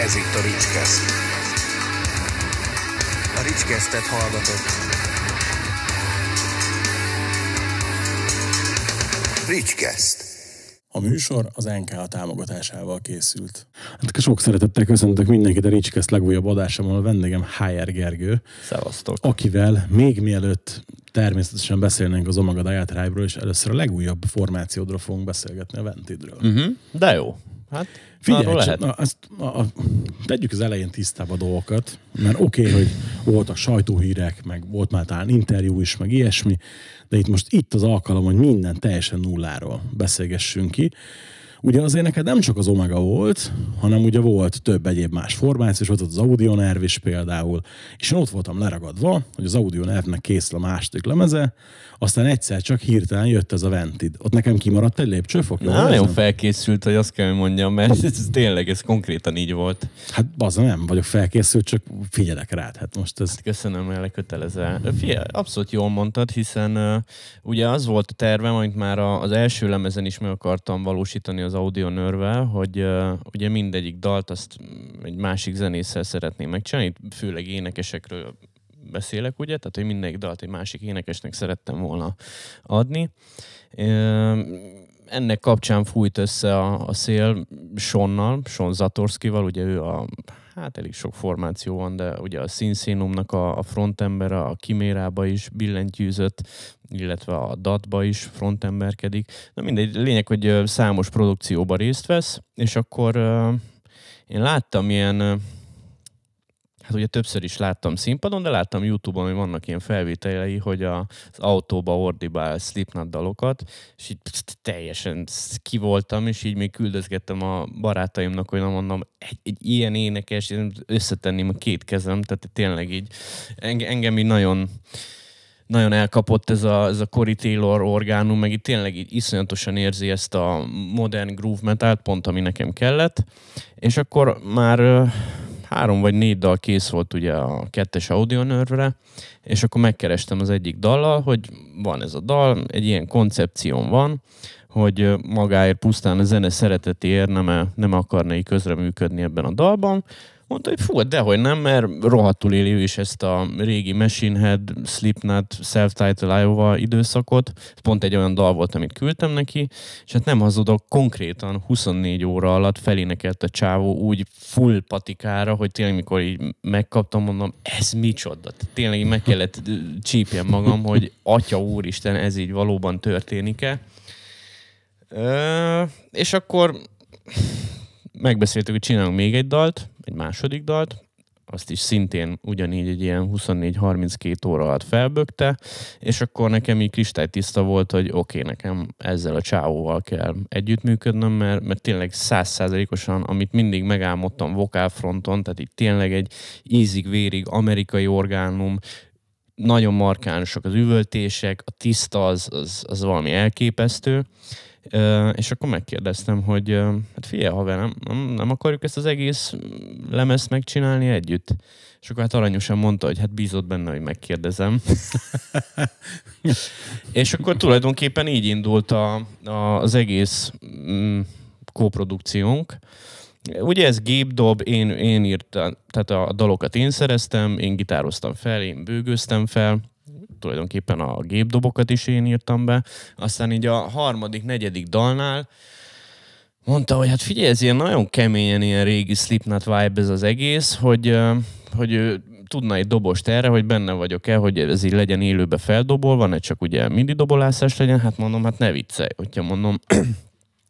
Ez itt a Ricskeszt. A Ricskesztet hallgatott. Ricskeszt. A műsor az NK támogatásával készült. Hát sok szeretettel köszöntök mindenkit a Ricskeszt legújabb adásában, a vendégem HR Gergő. Szevasztok. Akivel még mielőtt természetesen beszélnénk az Omaga Diatribe-ról, és először a legújabb formációdról fogunk beszélgetni, a Ventidről. Uh-huh. De jó. Hát Figyelj, lehet. Na, azt, a, a, tegyük az elején tisztába a dolgokat, mert oké, okay, hogy voltak sajtóhírek, meg volt már talán interjú is, meg ilyesmi, de itt most itt az alkalom, hogy minden teljesen nulláról beszélgessünk ki. Ugye azért neked nem csak az Omega volt, hanem ugye volt több egyéb más formáció, és volt az Audio Nerv is például, és én ott voltam leragadva, hogy az Audio Nervnek készül a második lemeze, aztán egyszer csak hirtelen jött ez a Ventid. Ott nekem kimaradt egy lépcsőfok? Jó, nagyon felkészült, hogy azt kell, hogy mondjam, mert ez, tényleg, ez konkrétan így volt. Hát az nem vagyok felkészült, csak figyelek rád. Hát most ez... Hát köszönöm, el kötelező. Figyelj, abszolút jól mondtad, hiszen uh, ugye az volt a tervem, amit már az első lemezen is meg akartam valósítani az Audio Nörvel, hogy uh, ugye mindegyik dalt azt egy másik zenésszel szeretném megcsinálni, főleg énekesekről beszélek, ugye, tehát hogy mindenki dalt egy másik énekesnek szerettem volna adni. Ennek kapcsán fújt össze a, a szél Sonnal, Son Zatorskival, ugye ő a hát elég sok formáció van, de ugye a Sinszénumnak a, a frontember, a Kimérába is billentyűzött, illetve a Datba is frontemberkedik. Na mindegy, lényeg, hogy számos produkcióba részt vesz, és akkor én láttam ilyen hát ugye többször is láttam színpadon, de láttam Youtube-on, hogy vannak ilyen felvételei, hogy az autóba ordibál Slipknot dalokat, és így teljesen kivoltam, és így még küldözgettem a barátaimnak, hogy nem mondom, egy, egy ilyen énekes, összetenném a két kezem, tehát tényleg így engem így nagyon nagyon elkapott ez a, ez a Cory Taylor orgánum, meg itt tényleg így iszonyatosan érzi ezt a modern groove metalt, pont ami nekem kellett, és akkor már három vagy négy dal kész volt ugye a kettes audionörvre, és akkor megkerestem az egyik dallal, hogy van ez a dal, egy ilyen koncepcióm van, hogy magáért pusztán a zene szeretetéért nem, nem akarna így közreműködni ebben a dalban, Mondta, hogy fú, dehogy nem, mert rohadtul éli ő is ezt a régi Machine Head, Slipknot, Self-Title Iowa időszakot. Pont egy olyan dal volt, amit küldtem neki, és hát nem hazudok, konkrétan 24 óra alatt felénekelt a csávó úgy full patikára, hogy tényleg mikor így megkaptam, mondom, ez micsoda? Tényleg meg kellett csípjem magam, hogy atya úristen, ez így valóban történik-e. Ö, és akkor megbeszéltük, hogy csinálunk még egy dalt, egy második dalt, azt is szintén ugyanígy egy ilyen 24-32 óra alatt felbökte, és akkor nekem így kristálytiszta volt, hogy oké, okay, nekem ezzel a csávóval kell együttműködnöm, mert, mert tényleg százszázalékosan, amit mindig megálmodtam vokálfronton, tehát itt tényleg egy ízig-vérig amerikai orgánum, nagyon markánsak az üvöltések, a tiszta az, az, az valami elképesztő, és akkor megkérdeztem, hogy hát figyelj haver, nem, nem, nem akarjuk ezt az egész lemezt megcsinálni együtt? És akkor hát aranyosan mondta, hogy hát bízott benne, hogy megkérdezem. és akkor tulajdonképpen így indult a, a, az egész mm, kóprodukciónk. Ugye ez gépdob, én, én írtam, tehát a dalokat én szereztem, én gitároztam fel, én bőgöztem fel, tulajdonképpen a gépdobokat is én írtam be. Aztán így a harmadik, negyedik dalnál mondta, hogy hát figyelj, ez ilyen nagyon keményen ilyen régi Slipknot vibe ez az egész, hogy, hogy tudna egy dobost erre, hogy benne vagyok-e, hogy ez így legyen élőbe feldobolva, ne csak ugye midi dobolászás legyen, hát mondom, hát ne viccelj, hogyha mondom,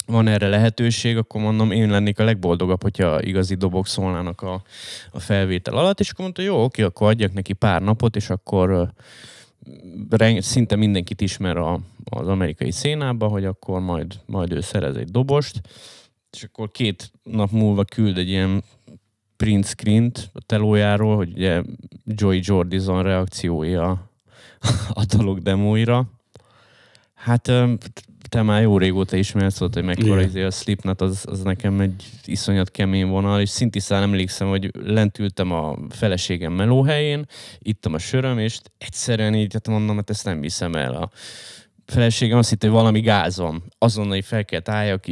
van erre lehetőség, akkor mondom, én lennék a legboldogabb, hogyha igazi dobok szólnának a, a felvétel alatt, és akkor mondta, jó, oké, akkor adjak neki pár napot, és akkor szinte mindenkit ismer a, az amerikai szénába, hogy akkor majd, majd ő szerez egy dobost, és akkor két nap múlva küld egy ilyen print screen a telójáról, hogy ugye Joy Jordison reakciója a dolog demóira. Hát te már jó régóta ismersz, hogy mekkora izé a Slipknot, az, az nekem egy iszonyat kemény vonal, és szintisztán emlékszem, hogy lent ültem a feleségem melóhelyén, ittam a söröm, és egyszerűen így, hát mondom, hát ezt nem viszem el a feleségem azt hitte, hogy valami gázom. Azonnal így fel kell álljak,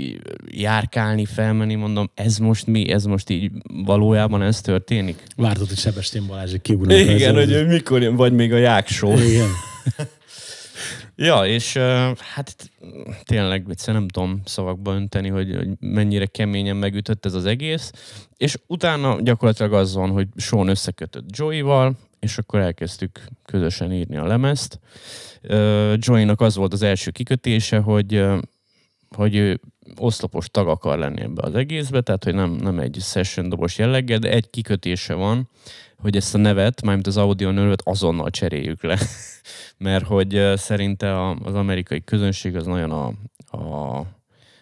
járkálni, felmenni, mondom, ez most mi? Ez most így valójában ez történik? Vártad, hogy Sebestyén Balázs kiugrott. Igen, hogy ő mikor jön, vagy még a jáksó. Igen. Ja, és hát tényleg egyszerűen nem tudom szavakba önteni, hogy, hogy mennyire keményen megütött ez az egész. És utána gyakorlatilag az van, hogy Sean összekötött Joey-val, és akkor elkezdtük közösen írni a lemezt. Joey-nak az volt az első kikötése, hogy, hogy ő oszlopos tag akar lenni ebbe az egészbe, tehát hogy nem, nem egy session dobos jelleggel, de egy kikötése van, hogy ezt a nevet, mármint az audio nevet azonnal cseréljük le. Mert hogy szerinte az amerikai közönség az nagyon a, a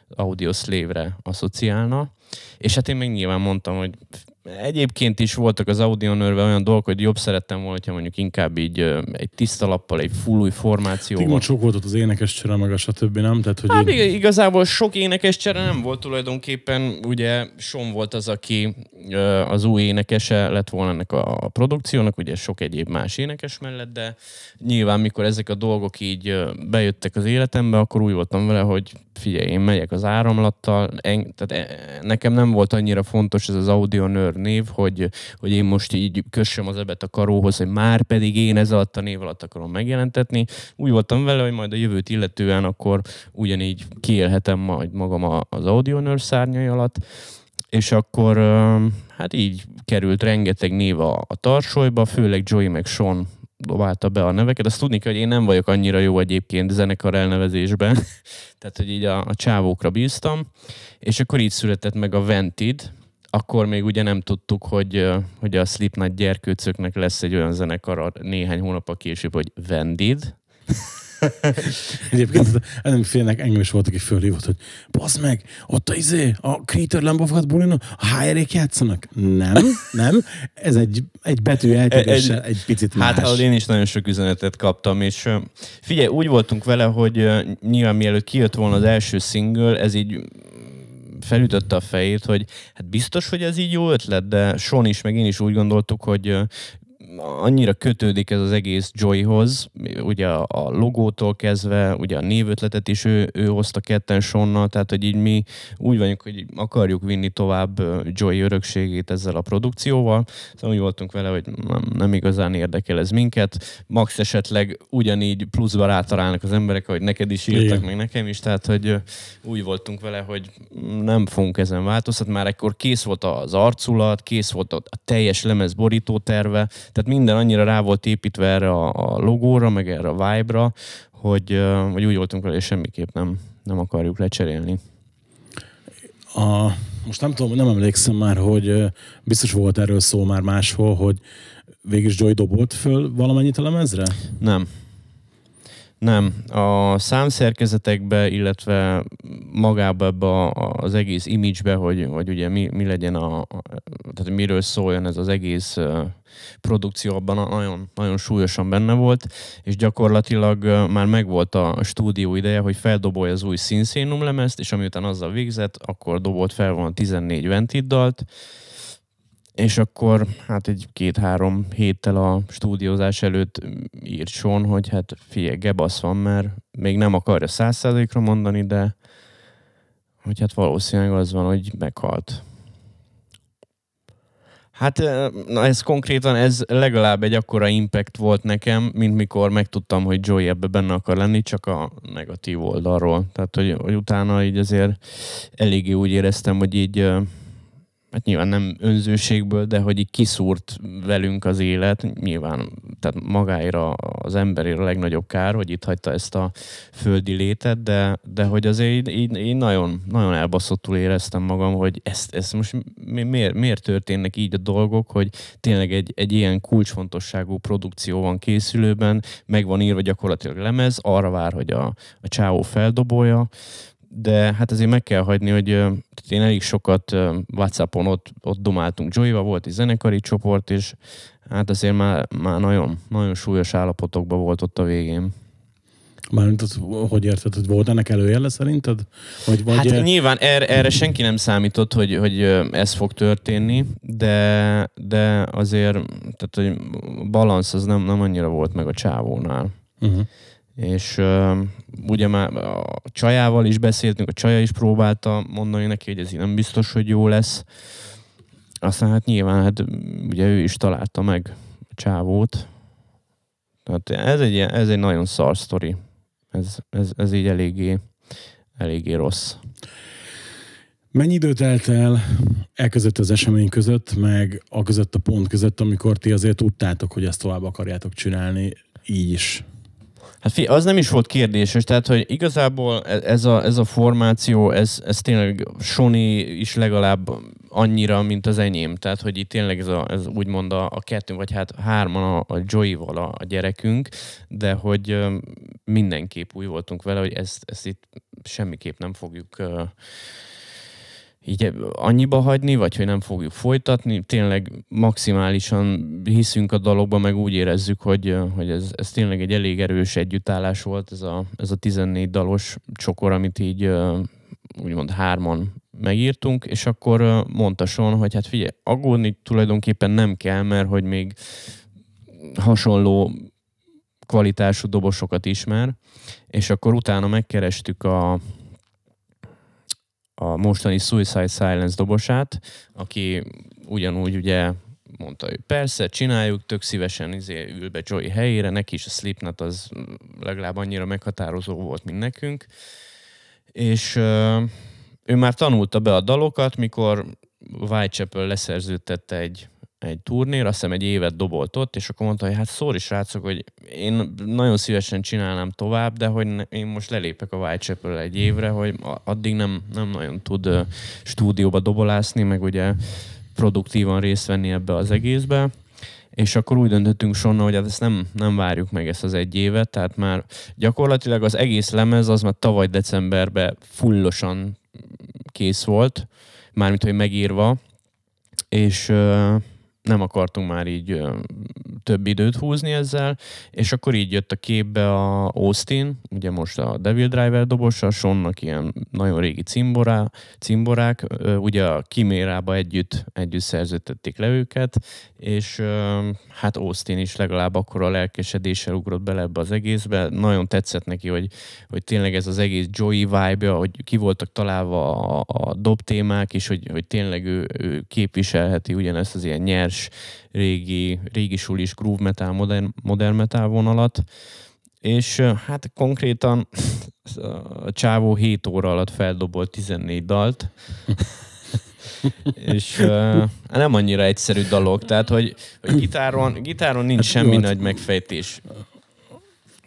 audio slave-re asszociálna. És hát én még nyilván mondtam, hogy Egyébként is voltak az Audionőrve olyan dolgok, hogy jobb szerettem volna, hogyha mondjuk inkább így egy tiszta lappal, egy full új formációval. Igen, sok volt ott az énekes csere, meg a stb. nem? Tehát, hogy hát, így... igazából sok énekes csere nem volt tulajdonképpen. Ugye Son volt az, aki az új énekese lett volna ennek a produkciónak, ugye sok egyéb más énekes mellett, de nyilván mikor ezek a dolgok így bejöttek az életembe, akkor úgy voltam vele, hogy figyelj, én megyek az áramlattal, en, tehát e, nekem nem volt annyira fontos ez az Audionőr név, hogy, hogy én most így kössem az ebet a karóhoz, hogy már pedig én ez alatt a név alatt akarom megjelentetni. Úgy voltam vele, hogy majd a jövőt illetően akkor ugyanígy kiélhetem majd magam az Audionőr szárnyai alatt, és akkor hát így került rengeteg név a, a tarsolyba, főleg Joey meg Sean dobálta be a neveket. Azt tudni kell, hogy én nem vagyok annyira jó egyébként zenekar elnevezésben, tehát hogy így a, a csávókra bíztam, és akkor így született meg a Vented, akkor még ugye nem tudtuk, hogy, hogy a Slipknot gyerkőcöknek lesz egy olyan zenekar néhány hónap később, hogy Vendid, Egyébként nem félnek, engem is volt, aki fölhívott, hogy bazd meg, ott a izé, a Creator Lambofat bulino, a hr játszanak. Nem, nem. Ez egy, egy betű eltéréssel egy, egy picit hát, más. Hát én is nagyon sok üzenetet kaptam, és figyelj, úgy voltunk vele, hogy nyilván mielőtt kijött volna az első single, ez így felütötte a fejét, hogy hát biztos, hogy ez így jó ötlet, de Sean is, meg én is úgy gondoltuk, hogy annyira kötődik ez az egész Joyhoz, ugye a logótól kezdve, ugye a névötletet is ő, ő hozta ketten Sonnal, tehát hogy így mi úgy vagyunk, hogy akarjuk vinni tovább Joy örökségét ezzel a produkcióval, szóval úgy voltunk vele, hogy nem, nem igazán érdekel ez minket. Max esetleg ugyanígy pluszba rátalálnak az emberek, hogy neked is írtak, Igen. meg nekem is, tehát hogy úgy voltunk vele, hogy nem fogunk ezen változtatni, már ekkor kész volt az arculat, kész volt a teljes lemez borító terve, tehát minden annyira rá volt építve erre a, a logóra, meg erre a vibe-ra, hogy, hogy úgy voltunk vele, hogy semmiképp nem, nem akarjuk lecserélni. A, most nem tudom, nem emlékszem már, hogy biztos volt erről szó már máshol, hogy végig Joy dobolt föl valamennyit a lemezre? Nem. Nem. A számszerkezetekbe, illetve magába ebbe az egész image-be, hogy, hogy ugye mi, mi legyen a, tehát miről szóljon ez az egész produkció, abban nagyon, nagyon súlyosan benne volt, és gyakorlatilag már megvolt a stúdió ideje, hogy feldobolja az új színszénum lemezt, és amiután azzal végzett, akkor dobolt fel volna 14 Ventit dalt, és akkor hát egy két-három héttel a stúdiózás előtt írt Sean, hogy hát figyelj, gebasz van, mert még nem akarja százszázalékra mondani, de hogy hát valószínűleg az van, hogy meghalt. Hát na ez konkrétan, ez legalább egy akkora impact volt nekem, mint mikor megtudtam, hogy Joey ebbe benne akar lenni, csak a negatív oldalról. Tehát, hogy, hogy utána így azért eléggé úgy éreztem, hogy így hát nyilván nem önzőségből, de hogy így kiszúrt velünk az élet, nyilván tehát magáira az emberére a legnagyobb kár, hogy itt hagyta ezt a földi létet, de, de hogy azért így, így nagyon, nagyon elbaszottul éreztem magam, hogy ezt, ezt most miért, miért történnek így a dolgok, hogy tényleg egy, egy ilyen kulcsfontosságú produkció van készülőben, meg van írva gyakorlatilag lemez, arra vár, hogy a, a csáó feldobolja, de hát azért meg kell hagyni, hogy én elég sokat Whatsappon ott, ott domáltunk joey volt egy zenekari csoport, és hát azért már, már nagyon, nagyon súlyos állapotokban volt ott a végén. Mármint, hogy érted, hogy volt ennek előjele szerinted? Vagy, vagy hát er... nyilván erre, erre senki nem számított, hogy, hogy ez fog történni, de, de azért, tehát hogy balansz az nem, nem annyira volt meg a csávónál. Uh-huh és uh, ugye már a csajával is beszéltünk, a csaja is próbálta mondani neki, hogy ez így nem biztos, hogy jó lesz. Aztán hát nyilván, hát ugye ő is találta meg a csávót. Tehát ez egy, ez egy nagyon szar sztori. Ez, ez, ez így eléggé, eléggé rossz. Mennyi időt telt el e között az esemény között, meg a között a pont között, amikor ti azért tudtátok, hogy ezt tovább akarjátok csinálni, így is? Hát fi, az nem is volt kérdéses, tehát hogy igazából e- ez a, ez a formáció, ez, ez tényleg Sony is legalább annyira, mint az enyém. Tehát, hogy itt tényleg ez, a, ez úgymond a, a kettő, vagy hát hárman a, a Joey-val a, a gyerekünk, de hogy mindenképp úgy voltunk vele, hogy ezt, ezt itt semmiképp nem fogjuk így annyiba hagyni, vagy hogy nem fogjuk folytatni. Tényleg maximálisan hiszünk a dologba, meg úgy érezzük, hogy, hogy ez, ez tényleg egy elég erős együttállás volt, ez a, ez a 14 dalos csokor, amit így úgymond hárman megírtunk, és akkor mondta Son, hogy hát figyelj, aggódni tulajdonképpen nem kell, mert hogy még hasonló kvalitású dobosokat ismer, és akkor utána megkerestük a, a mostani Suicide Silence dobosát, aki ugyanúgy ugye mondta, hogy persze, csináljuk, tök szívesen izé ül be Joey helyére, neki is a Slipknot az legalább annyira meghatározó volt, mint nekünk. És ő már tanulta be a dalokat, mikor Whitechapel leszerződtette egy egy turnér, azt hiszem egy évet dobolt ott, és akkor mondta, hogy hát szóri srácok, hogy én nagyon szívesen csinálnám tovább, de hogy én most lelépek a whitechapel egy évre, hogy addig nem, nem nagyon tud stúdióba dobolászni, meg ugye produktívan részt venni ebbe az egészbe. És akkor úgy döntöttünk Sonna, hogy hát ezt nem, nem várjuk meg ezt az egy évet, tehát már gyakorlatilag az egész lemez az már tavaly decemberben fullosan kész volt, mármint hogy megírva, és nem akartunk már így több időt húzni ezzel, és akkor így jött a képbe a Austin, ugye most a Devil Driver dobosa, Sonnak ilyen nagyon régi cimborá, cimborák, ugye a Kimérába együtt, együtt szerződtették le őket, és hát Austin is legalább akkor a lelkesedéssel ugrott bele ebbe az egészbe. Nagyon tetszett neki, hogy, hogy tényleg ez az egész Joey vibe hogy ki voltak találva a, a dob témák, és hogy, hogy tényleg ő, ő képviselheti ugyanezt az ilyen nyers, régi, régi sulis groove metal, modern, modern metal vonalat. És hát konkrétan a csávó 7 óra alatt feldobolt 14 dalt. és uh, nem annyira egyszerű dolog, tehát hogy, hogy gitáron, gitáron nincs hát semmi nagy megfejtés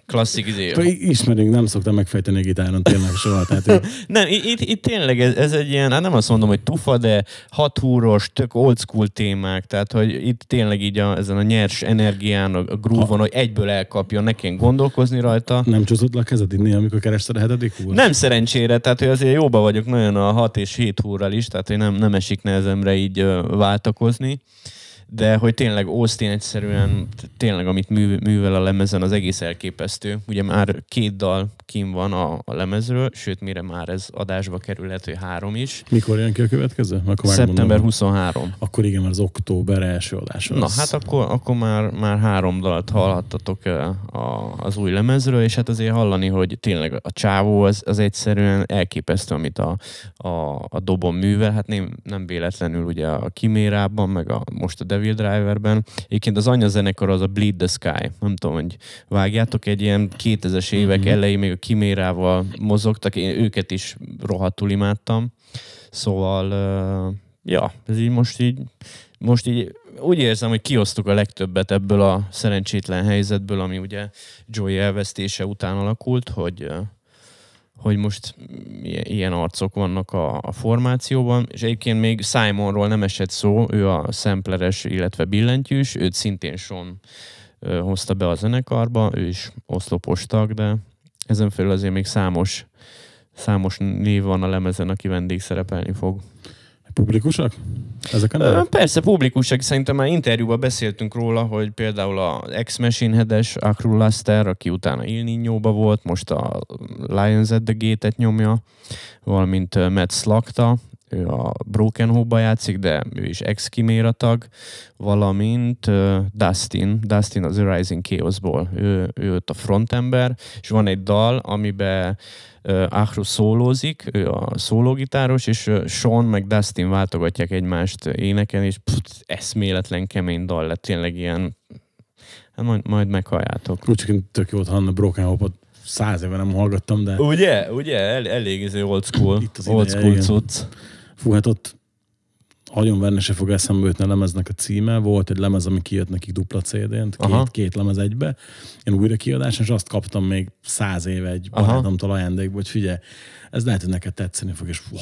klasszik izé. Ismerünk, nem szoktam megfejteni a gitáron tényleg soha. Tehát nem, itt, itt, tényleg ez, ez, egy ilyen, hát nem azt mondom, hogy tufa, de hat húros, tök old school témák, tehát hogy itt tényleg így a, ezen a nyers energián, a, groove-on, hogy egyből elkapja, ne kell gondolkozni rajta. Nem csúszott le a kezed inni, amikor kerested a hetedik húr? Nem szerencsére, tehát hogy azért jóba vagyok nagyon a 6 és 7 húrral is, tehát hogy nem, nem esik nehezemre így váltakozni de hogy tényleg Austin egyszerűen, tényleg amit művel a lemezen, az egész elképesztő. Ugye már két dal kim van a, a lemezről, sőt, mire már ez adásba kerülhet, hogy három is. Mikor jön ki a következő? Akkor Szeptember 23. Akkor igen, már az október első adás. Az... Na, hát akkor, akkor már, már három dalt hallhattatok a, az új lemezről, és hát azért hallani, hogy tényleg a csávó az, az egyszerűen elképesztő, amit a, a, a dobon művel. Hát nem, nem véletlenül ugye a Kimérában, meg a, most a Devil Driverben. Egyébként az anyazenekar az a Bleed the Sky. Nem tudom, hogy vágjátok, egy ilyen 2000-es évek mm-hmm. elején még a Kimérával mozogtak, én őket is rohadtul imádtam. Szóval, uh, ja, ez így most így, most így úgy érzem, hogy kiosztuk a legtöbbet ebből a szerencsétlen helyzetből, ami ugye Joey elvesztése után alakult, hogy uh, hogy most ilyen arcok vannak a, a formációban, és egyébként még Simonról nem esett szó, ő a szempleres, illetve billentyűs, őt szintén Son hozta be a zenekarba, ő is oszlopos tag, de ezen felül azért még számos, számos név van a lemezen, aki vendég szerepelni fog. Publikusak? Ezek a nevek? Persze, publikusak. Szerintem már interjúban beszéltünk róla, hogy például a ex-Machine Head-es Akru Laster, aki utána Il niño volt, most a Lions at the Gate-et nyomja, valamint Matt Slakta, ő a Broken Hope-ba játszik, de ő is ex Chimera tag, valamint uh, Dustin, Dustin az The Rising Chaos-ból, ő, ő ott a frontember, és van egy dal, amiben uh, Ahru szólózik, ő a szólógitáros, és uh, Sean meg Dustin váltogatják egymást éneken, és pff, eszméletlen kemény dal lett, tényleg ilyen Hát majd, majd meghalljátok. Úgy csak tök jót Hanna Broken Hope-ot száz éve nem hallgattam, de Ugye? Ugye? El, elég ez old school. Itt az old school cucc. Fú, hát ott nagyon verne se fog eszembe jutni a lemeznek a címe. Volt egy lemez, ami kijött nekik dupla CD-n, két, két lemez egybe. Ilyen újra kiadás, és azt kaptam még száz éve egy barátomtól ajándékba, hogy figyelj, ez lehet, hogy neked tetszeni fog, és fú,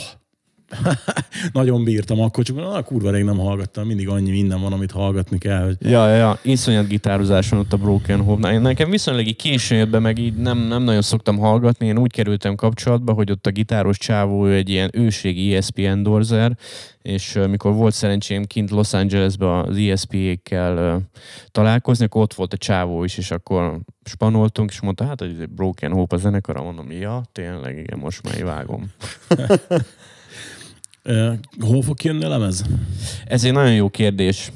nagyon bírtam akkor, csak na, kurva rég nem hallgattam, mindig annyi minden van, amit hallgatni kell, hogy Ja, ja, ja. Iszonyat gitározás van ott a Broken Hope. Nekem viszonylag így későn jött be, meg így nem, nem nagyon szoktam hallgatni. Én úgy kerültem kapcsolatba, hogy ott a gitáros csávó egy ilyen őségi ESP endorser, és uh, mikor volt szerencsém kint Los Angelesben az ESP-ékkel uh, találkozni, akkor ott volt a csávó is, és akkor spanoltunk, és mondta, hát, hogy Broken Hope a zenekara, mondom, ja, tényleg, igen, most már vágom. hol fog kijönni a lemez? Ez egy nagyon jó kérdés.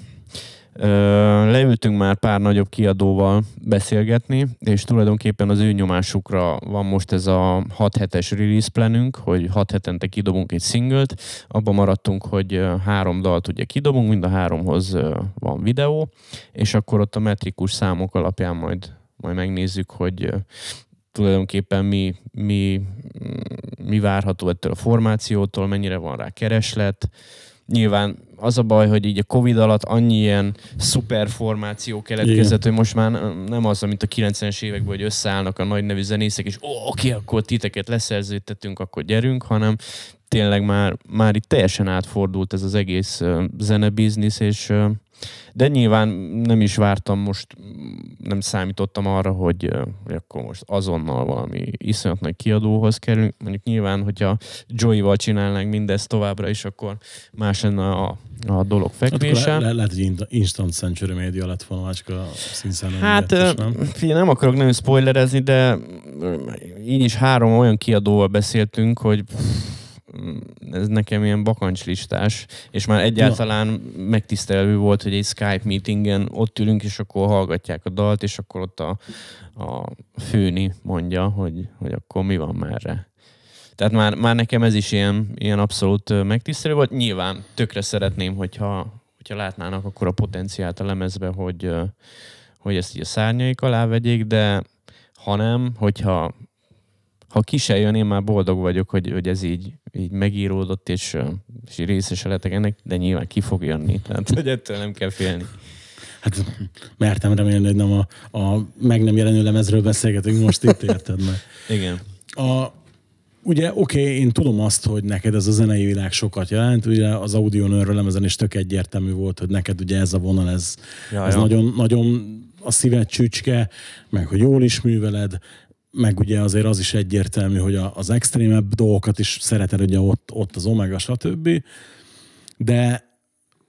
Leültünk már pár nagyobb kiadóval beszélgetni, és tulajdonképpen az ő nyomásukra van most ez a 6 hetes release planünk, hogy 6 hetente kidobunk egy singlet. Abban maradtunk, hogy három dalt ugye kidobunk, mind a háromhoz van videó, és akkor ott a metrikus számok alapján majd, majd megnézzük, hogy tulajdonképpen mi, mi, mi várható ettől a formációtól, mennyire van rá kereslet. Nyilván az a baj, hogy így a Covid alatt annyi ilyen szuper formáció keletkezett, hogy most már nem az, mint a 90-es években, hogy összeállnak a nagy nevű zenészek, és ó, oké, akkor titeket leszerződtetünk, akkor gyerünk, hanem tényleg már, már itt teljesen átfordult ez az egész uh, zenebiznisz, és uh, de nyilván nem is vártam most, nem számítottam arra, hogy, hogy akkor most azonnal valami iszonyat nagy kiadóhoz kerülünk. Mondjuk nyilván, hogyha Joey-val csinálnánk mindezt továbbra is, akkor más lenne a, a dolog Hát fekvése. le, le, lehet, hogy in- Instant Century Media lett volna, már csak a színszám Hát, is, nem? figyelj, nem akarok nagyon spoilerezni, de így is három olyan kiadóval beszéltünk, hogy pff, ez nekem ilyen bakancslistás, és már egyáltalán megtisztelő volt, hogy egy Skype meetingen ott ülünk, és akkor hallgatják a dalt, és akkor ott a, a főni mondja, hogy, hogy akkor mi van merre. Tehát már, már nekem ez is ilyen, ilyen abszolút megtisztelő volt. Nyilván tökre szeretném, hogyha, hogyha látnának akkor a potenciált a lemezbe, hogy, hogy ezt így a szárnyaik alá vegyék, de ha nem, hogyha ha ki se jön, én már boldog vagyok, hogy, hogy ez így, így megíródott, és, és részese lettek ennek, de nyilván ki fog jönni. Tehát, hogy ettől nem kell félni. Hát mertem remélni, hogy nem a, a meg nem jelenő lemezről beszélgetünk most itt, érted meg. Igen. A, ugye oké, okay, én tudom azt, hogy neked ez a zenei világ sokat jelent, ugye az Audio Nőrről lemezen is tök egyértelmű volt, hogy neked ugye ez a vonal, ez, Ja, ez ja. nagyon, nagyon a szíved csücske, meg hogy jól is műveled, meg ugye azért az is egyértelmű, hogy az extrémebb dolgokat is szereted, ugye ott, ott az Omega, stb. De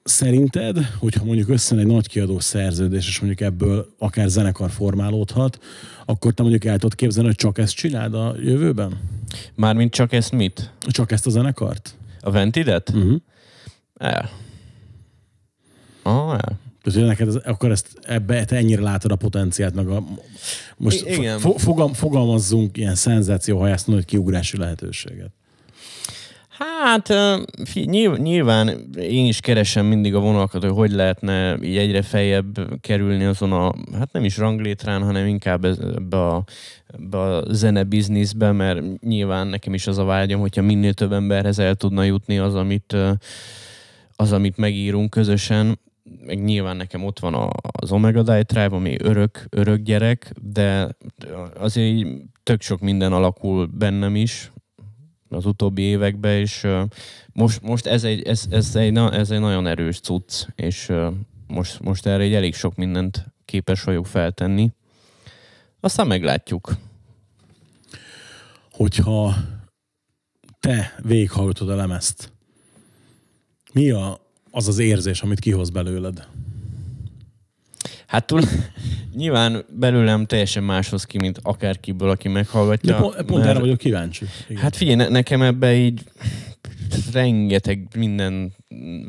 szerinted, hogyha mondjuk összejön egy nagy kiadó szerződés, és mondjuk ebből akár zenekar formálódhat, akkor te mondjuk el tudod képzelni, hogy csak ezt csináld a jövőben? Mármint csak ezt mit? Csak ezt a zenekart? A Ventidet? Uh-huh. El. Ah, el. Tehát, hogy neked ez, akkor ezt ebbe te ennyire látod a potenciált, meg a... Most igen. fo- fogam, fogalmazzunk ilyen szenzációhajásztó nagy kiugrási lehetőséget. Hát nyilván én is keresem mindig a vonalakat, hogy hogy lehetne így egyre feljebb kerülni azon a, hát nem is ranglétrán, hanem inkább ebbe a, ebbe a zene bizniszbe, mert nyilván nekem is az a vágyam, hogyha minél több emberhez el tudna jutni az, amit, az, amit megírunk közösen, meg nyilván nekem ott van az Omega Die Tribe, ami örök, örök gyerek, de azért így tök sok minden alakul bennem is, az utóbbi években, és most, most ez, egy, ez, ez, egy, ez egy nagyon erős cucc, és most, most erre egy elég sok mindent képes vagyok feltenni. Aztán meglátjuk. Hogyha te végighallgatod a lemezt, mi a, az az érzés, amit kihoz belőled? Hát túl, nyilván belőlem teljesen máshoz ki, mint akárkiből, aki meghallgatja. De pont, pont mert- erre vagyok kíváncsi. Igen. Hát figyelj, ne, nekem ebbe így rengeteg minden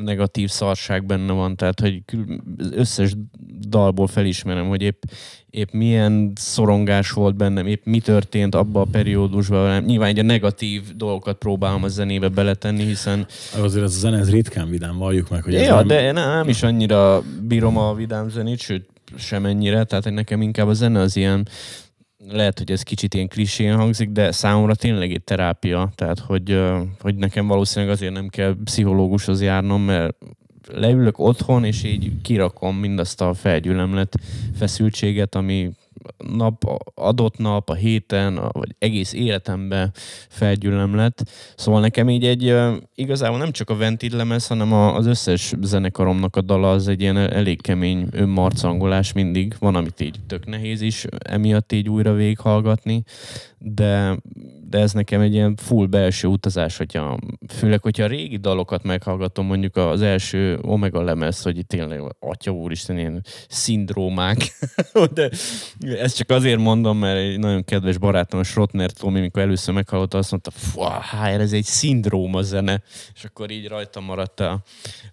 negatív szarság benne van, tehát hogy összes dalból felismerem, hogy épp, épp milyen szorongás volt bennem, épp mi történt abban a periódusban. Nyilván egy a negatív dolgokat próbálom a zenébe beletenni, hiszen Azért ez a zene, ez ritkán vidám, valljuk meg, hogy ez ja, nem... de nem, nem is annyira bírom a vidám zenét, sőt, sem ennyire, tehát nekem inkább a zene az ilyen, lehet, hogy ez kicsit ilyen klisén hangzik, de számomra tényleg egy terápia, tehát hogy, hogy nekem valószínűleg azért nem kell pszichológushoz járnom, mert leülök otthon, és így kirakom mindazt a felgyülemlet feszültséget, ami nap, adott nap, a héten, vagy egész életemben felgyülemlet. Szóval nekem így egy, igazából nem csak a Ventil lemez, hanem az összes zenekaromnak a dala az egy ilyen elég kemény önmarcangolás mindig. Van, amit így tök nehéz is emiatt így újra végighallgatni, de, de ez nekem egy ilyen full belső utazás, hogyha, főleg, hogyha a régi dalokat meghallgatom, mondjuk az első Omega lemez, hogy itt tényleg, atya úristen, ilyen szindrómák. de ezt csak azért mondom, mert egy nagyon kedves barátom, a Schrotner Tomi, amikor először meghallott, azt mondta, "Fá, ez egy szindróma zene, és akkor így rajta maradt a,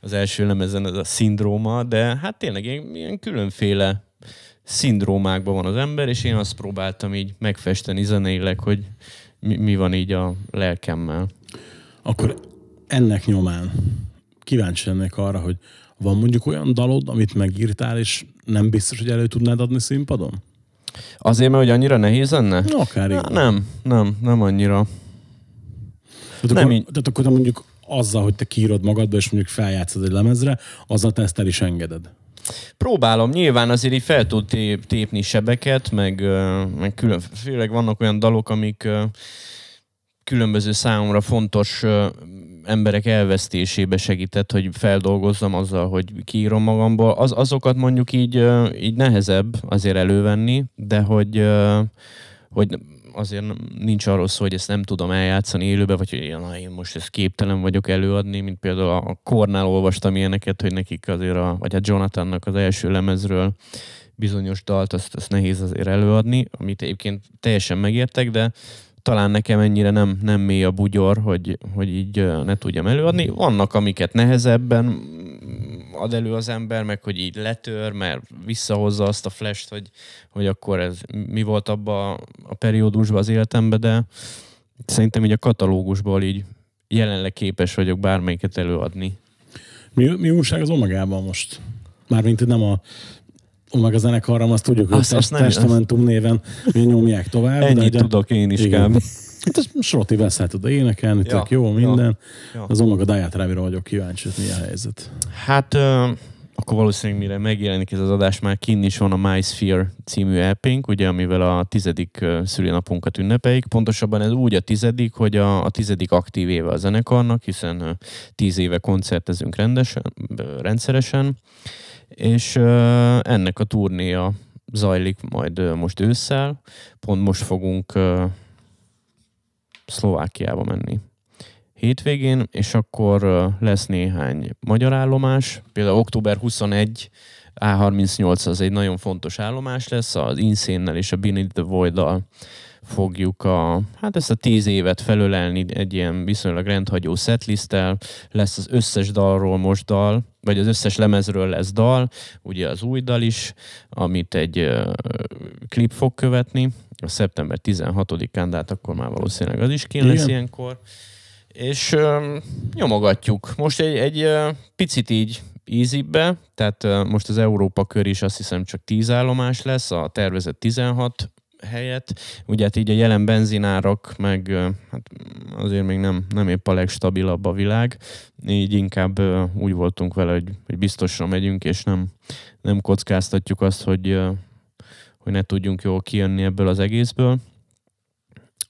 az első lemezen ez a szindróma, de hát tényleg ilyen, ilyen különféle szindrómákban van az ember, és én azt próbáltam így megfesteni zeneileg, hogy mi, mi van így a lelkemmel. Akkor ennek nyomán kíváncsi lennék arra, hogy van mondjuk olyan dalod, amit megírtál, és nem biztos, hogy elő tudnád adni színpadon? Azért, mert hogy annyira nehéz lenne? No, akár Na, nem, nem, nem annyira. Tehát, Nem akkor, így. tehát akkor mondjuk azzal, hogy te kiírod magadba, és mondjuk feljátszod egy lemezre, azzal te ezt el is engeded. Próbálom, nyilván azért így fel tud tép, tépni sebeket, meg, meg külön, főleg vannak olyan dalok, amik különböző számomra fontos emberek elvesztésébe segített, hogy feldolgozzam azzal, hogy kiírom magamból. Az, azokat mondjuk így, így nehezebb azért elővenni, de hogy, hogy azért nincs arról szó, hogy ezt nem tudom eljátszani élőbe, vagy hogy na, én most ezt képtelen vagyok előadni, mint például a Kornál olvastam ilyeneket, hogy nekik azért, a, vagy a Jonathannak az első lemezről bizonyos dalt, azt, azt nehéz azért előadni, amit egyébként teljesen megértek, de talán nekem ennyire nem, nem mély a bugyor, hogy, hogy így ne tudjam előadni. Vannak, amiket nehezebben ad elő az ember, meg hogy így letör, mert visszahozza azt a flash hogy, hogy akkor ez mi volt abba a periódusban az életemben, de szerintem így a katalógusból így jelenleg képes vagyok bármelyiket előadni. Mi, mi újság az Omegában most? Mármint nem a Omega zenekarram, azt tudjuk, hogy Azt- azt nem- Testamentum néven mi nyomják tovább. de Ennyit ugye- tudok én is Igen. kb. Hát ezt Sroti Veszelt tud énekelni, Ja, tök jó minden. ja. Az Omega Diatrábira vagyok kíváncsi, hogy mi a helyzet. Hát ö, akkor valószínűleg mire megjelenik ez az adás, már kinn is van a My Sphere című EP-nk, ugye, amivel a tizedik szülinapunkat ünnepeljük. Pontosabban ez úgy a tizedik, hogy a, a tizedik aktív éve a zenekarnak, hiszen tíz éve koncertezünk rendesen, rendszeresen, és ennek a turnéja zajlik majd most ősszel. Pont most fogunk Szlovákiába menni hétvégén, és akkor lesz néhány magyar állomás. Például október 21 A38 az egy nagyon fontos állomás lesz, az Insane-nel és a Beneath the Void-dal fogjuk a, hát ezt a tíz évet felölelni egy ilyen viszonylag rendhagyó setlisttel, lesz az összes dalról most dal, vagy az összes lemezről lesz dal, ugye az új dal is, amit egy ö, klip fog követni, a szeptember 16-án, de hát akkor már valószínűleg az is kéne lesz Igen. ilyenkor. És ö, nyomogatjuk. Most egy, egy ö, picit így easybe, tehát most az Európa kör is azt hiszem csak 10 állomás lesz, a tervezett 16 helyett. Ugye hát így a jelen benzinárak, meg hát azért még nem, nem épp a legstabilabb a világ, így inkább úgy voltunk vele, hogy, hogy biztosra megyünk, és nem, nem kockáztatjuk azt, hogy, hogy ne tudjunk jól kijönni ebből az egészből.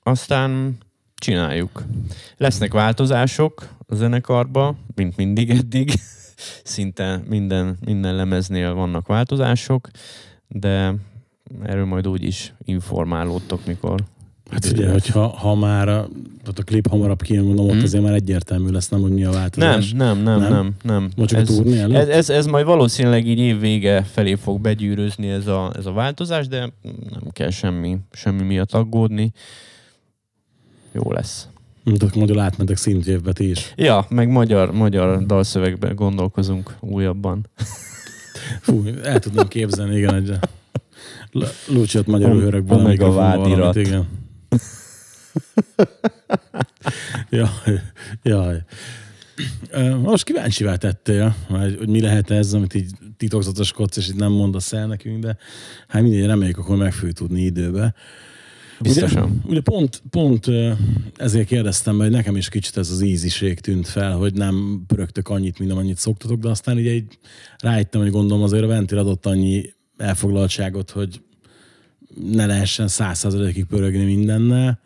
Aztán csináljuk. Lesznek változások a zenekarba, mint mindig eddig. Szinte minden, minden lemeznél vannak változások, de erről majd úgy is informálódtok, mikor. Hát ugye, lesz. hogyha ha már a, tehát a klip hamarabb kijön, mondom, ott Mhm. azért már egyértelmű lesz, nem, hogy mi a Nem, változás. nem, nem, Nem? nem, nem. Vagy csak a Ez, ez, ez, ez majd valószínűleg így év vége felé fog begyűrözni ez a, ez a változás, de nem kell semmi, semmi miatt aggódni. Jó lesz. Akkor mondjuk átmentek szintjévbe ti is. Ja, meg magyar, magyar dalszövegben gondolkozunk újabban. Fú, el tudnám képzelni, igen, egy Luciot magyarul Om- hörökből. a vádirat. valamit, Igen. jaj, jaj. Most kíváncsivá tettél, hogy mi lehet ez, amit így titokzatoskodsz, és itt nem mondasz el nekünk, de hát mindegy, reméljük, akkor meg fogjuk tudni időbe. Biztosan. Ugye, ugye pont, pont ezért kérdeztem, hogy nekem is kicsit ez az íziség tűnt fel, hogy nem pörögtök annyit, mint amennyit szoktatok, de aztán ugye így rájöttem, hogy gondolom azért a ventil adott annyi elfoglaltságot, hogy ne lehessen százszázalékig pörögni mindennel.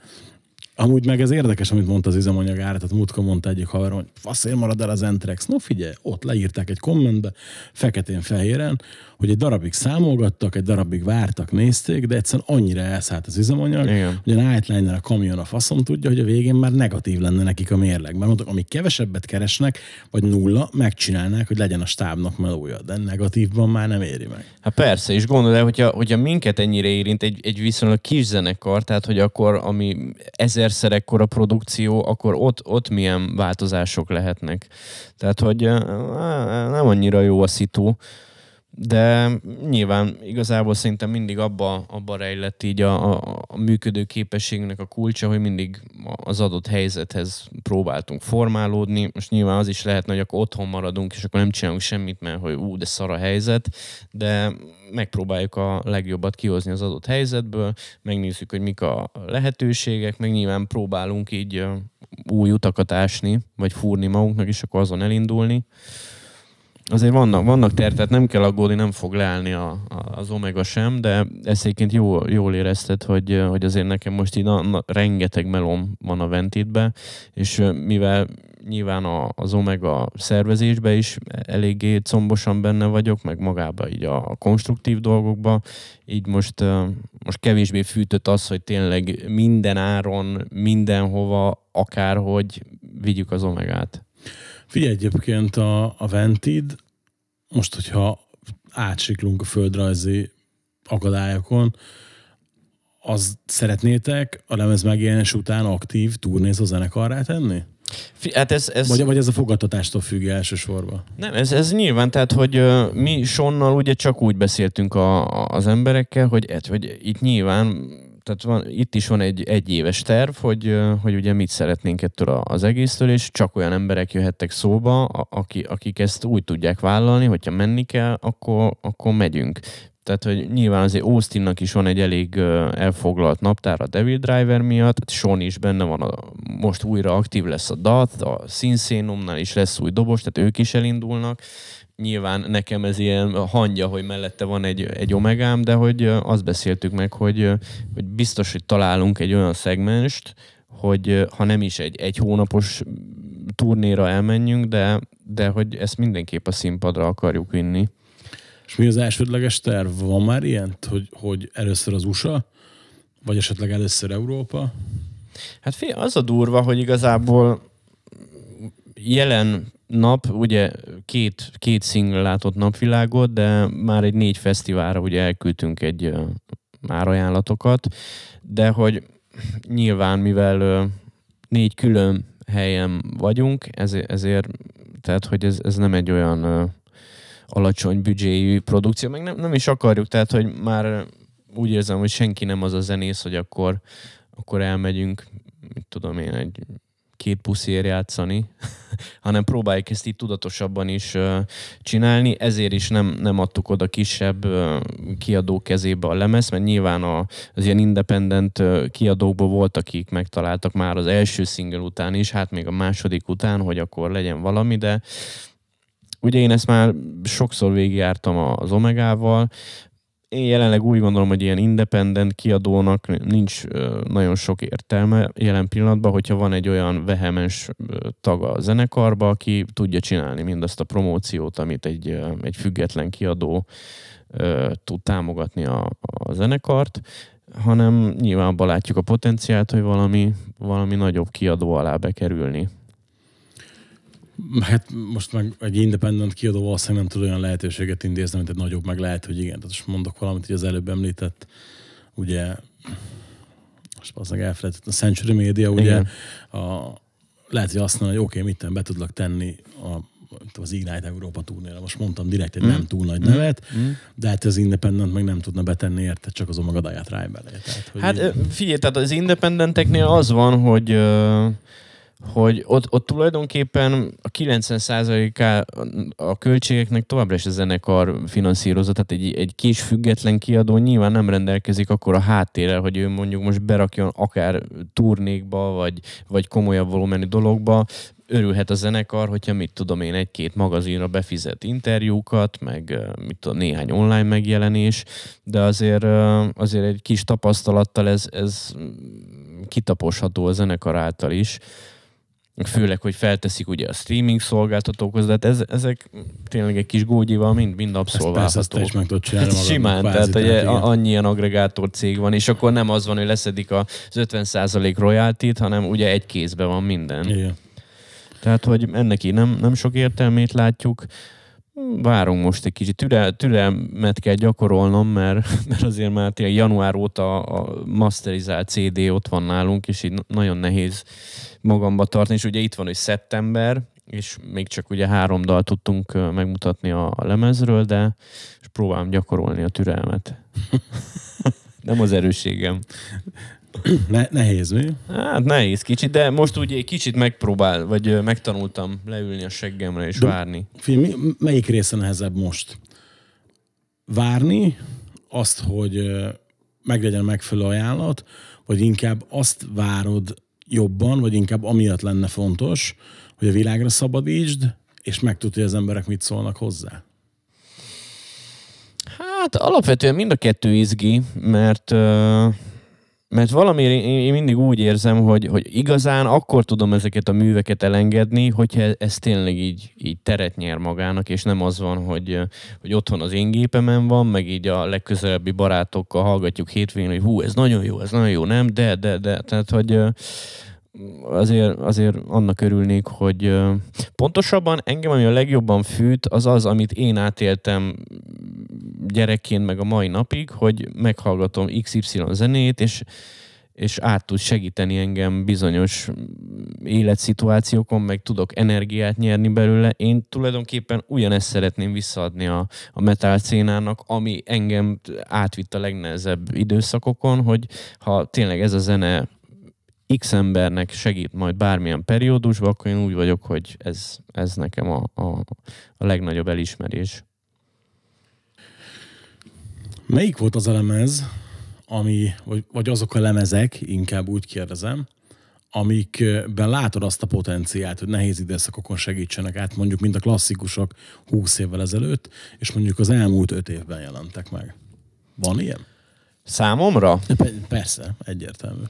Amúgy meg ez érdekes, amit mondta az üzemanyag ára, tehát múltkor mondta egyik haverom, hogy faszért marad el az Entrex. No figyelj, ott leírták egy kommentbe, feketén-fehéren, hogy egy darabig számolgattak, egy darabig vártak, nézték, de egyszerűen annyira elszállt az üzemanyag, Igen. hogy a Nightliner, a kamion, a faszom tudja, hogy a végén már negatív lenne nekik a mérleg. Mert mondtak, amik kevesebbet keresnek, vagy nulla, megcsinálnák, hogy legyen a stábnak melója, de negatívban már nem éri meg. Hát persze, és gondolod el, hogyha, hogyha minket ennyire érint egy, egy viszonylag kis zenekar, tehát hogy akkor, ami ezerszer ekkora produkció, akkor ott, ott milyen változások lehetnek. Tehát, hogy eh, nem annyira jó a szitu, de nyilván igazából szerintem mindig abba, abba rejlett így a, a, a működő képességnek a kulcsa, hogy mindig az adott helyzethez próbáltunk formálódni. Most nyilván az is lehetne, hogy akkor otthon maradunk, és akkor nem csinálunk semmit, mert hogy ú, de szar a helyzet, de megpróbáljuk a legjobbat kihozni az adott helyzetből, megnézzük, hogy mik a lehetőségek, meg nyilván próbálunk így új utakat ásni, vagy fúrni magunknak, és akkor azon elindulni. Azért vannak, vannak ter, tehát nem kell aggódni, nem fog leállni a, a, az Omega sem, de ezt egyébként jó, jól érezted, hogy, hogy azért nekem most így na, na, rengeteg melom van a Ventitbe, és mivel nyilván a, az Omega szervezésbe is eléggé combosan benne vagyok, meg magába így a konstruktív dolgokba, így most, most kevésbé fűtött az, hogy tényleg minden áron, mindenhova, akárhogy vigyük az Omegát. Figyelj egyébként a, a Ventid, most, hogyha átsiklunk a földrajzi akadályokon, az szeretnétek a lemez megjelenés után aktív turnézó zenekarrá tenni? Hát ez, ez... Vagy, vagy ez a fogadtatástól függ elsősorban? Nem, ez, ez nyilván, tehát, hogy mi Sonnal ugye csak úgy beszéltünk a, az emberekkel, hogy, hogy itt nyilván, tehát van, itt is van egy egyéves terv, hogy, hogy ugye mit szeretnénk ettől az egésztől, és csak olyan emberek jöhettek szóba, a- aki, akik ezt úgy tudják vállalni, hogyha menni kell, akkor, akkor megyünk. Tehát, hogy nyilván azért Austinnak is van egy elég elfoglalt naptár a Devil Driver miatt, Sean is benne van, a, most újra aktív lesz a DAT, a Sinsénumnál is lesz új dobos, tehát ők is elindulnak. Nyilván nekem ez ilyen hangja, hogy mellette van egy, egy omegám, de hogy azt beszéltük meg, hogy, hogy biztos, hogy találunk egy olyan szegmenst, hogy ha nem is egy, egy hónapos turnéra elmenjünk, de, de hogy ezt mindenképp a színpadra akarjuk vinni. És mi az elsődleges terv? Van már ilyen, hogy, hogy először az USA, vagy esetleg először Európa? Hát fél, az a durva, hogy igazából jelen nap, ugye két, két single látott napvilágot, de már egy négy fesztiválra ugye elküldtünk egy már ajánlatokat, de hogy nyilván, mivel négy külön helyen vagyunk, ezért, ezért tehát, hogy ez, ez nem egy olyan alacsony büdzséjű produkció, meg nem, nem is akarjuk, tehát, hogy már úgy érzem, hogy senki nem az a zenész, hogy akkor, akkor elmegyünk, mit tudom én, egy két puszér játszani, hanem próbáljuk ezt így tudatosabban is csinálni, ezért is nem, nem adtuk oda kisebb kiadó kezébe a lemez, mert nyilván a, az ilyen independent ö, kiadókból volt, akik megtaláltak már az első single után is, hát még a második után, hogy akkor legyen valami, de ugye én ezt már sokszor végigjártam az Omegával, én jelenleg úgy gondolom, hogy ilyen independent kiadónak nincs nagyon sok értelme jelen pillanatban, hogyha van egy olyan vehemens tag a zenekarba, aki tudja csinálni mindazt a promóciót, amit egy, egy független kiadó tud támogatni a, a zenekart, hanem nyilván abban látjuk a potenciált, hogy valami, valami nagyobb kiadó alá bekerülni. Hát most meg egy independent kiadó valószínűleg nem tud olyan lehetőséget intézni, mint egy nagyobb, meg lehet, hogy igen. Tehát most mondok valamit, hogy az előbb említett, ugye most az elfelejtett, a Century Media, ugye a, lehet, hogy azt mondja, hogy oké, okay, mit be tudlak tenni a az Ignite Európa turnéra, most mondtam direkt egy mm. nem túl nagy nevet, mm. de hát az Independent meg nem tudna betenni érte, csak ráj bele. Tehát, hogy hát így... figyelj, tehát az Independenteknél az van, hogy hogy ott, ott tulajdonképpen a 90%-a a költségeknek továbbra is a zenekar finanszírozott, tehát egy, egy kis független kiadó nyilván nem rendelkezik akkor a háttérrel, hogy ő mondjuk most berakjon akár turnékba, vagy, vagy komolyabb volumenű dologba, örülhet a zenekar, hogyha mit tudom én, egy-két magazinra befizet interjúkat, meg mit tudom, néhány online megjelenés, de azért, azért egy kis tapasztalattal ez, ez kitaposható a zenekar által is főleg, hogy felteszik ugye a streaming szolgáltatókhoz, de hát ez, ezek tényleg egy kis gógyival mind, mind abszolválhatók. Ezt persze, meg tudod csinálni hát Simán, tehát ugye annyi ilyen agregátor cég van, és akkor nem az van, hogy leszedik az 50% royaltit, hanem ugye egy kézben van minden. Igen. Tehát, hogy ennek így nem, nem sok értelmét látjuk. Várunk most egy kicsit. Türel, türelmet kell gyakorolnom, mert, mert azért már tényleg január óta a masterizált CD ott van nálunk, és így nagyon nehéz magamba tartani. És ugye itt van, hogy szeptember, és még csak ugye három dal tudtunk megmutatni a, a lemezről, de és próbálom gyakorolni a türelmet. Nem az erősségem. Ne, nehéz, mi? Hát nehéz kicsit, de most ugye egy kicsit megpróbál, vagy megtanultam leülni a seggemre és de, várni. Figyelj, mi, melyik része nehezebb most? Várni, azt, hogy meglegyen megfelelő ajánlat, vagy inkább azt várod jobban, vagy inkább amiatt lenne fontos, hogy a világra szabadítsd, és megtudja, hogy az emberek mit szólnak hozzá? Hát alapvetően mind a kettő izgi, mert uh mert valamiért én mindig úgy érzem, hogy, hogy igazán akkor tudom ezeket a műveket elengedni, hogyha ez tényleg így, így teret nyer magának, és nem az van, hogy, hogy otthon az én gépemen van, meg így a legközelebbi barátokkal hallgatjuk hétvégén, hogy hú, ez nagyon jó, ez nagyon jó, nem? De, de, de. Tehát, hogy azért, azért annak örülnék, hogy pontosabban engem, ami a legjobban fűt, az az, amit én átéltem gyerekként meg a mai napig, hogy meghallgatom XY zenét, és, és át tud segíteni engem bizonyos életszituációkon, meg tudok energiát nyerni belőle. Én tulajdonképpen ugyanezt szeretném visszaadni a, a metal szénának, ami engem átvitt a legnehezebb időszakokon, hogy ha tényleg ez a zene X embernek segít majd bármilyen periódusban, akkor én úgy vagyok, hogy ez, ez nekem a, a, a legnagyobb elismerés. Melyik volt az a lemez, ami, vagy, vagy azok a lemezek, inkább úgy kérdezem, amikben látod azt a potenciált, hogy nehéz időszakokon segítsenek át, mondjuk, mint a klasszikusok 20 évvel ezelőtt, és mondjuk az elmúlt 5 évben jelentek meg. Van ilyen? Számomra? Persze, egyértelmű.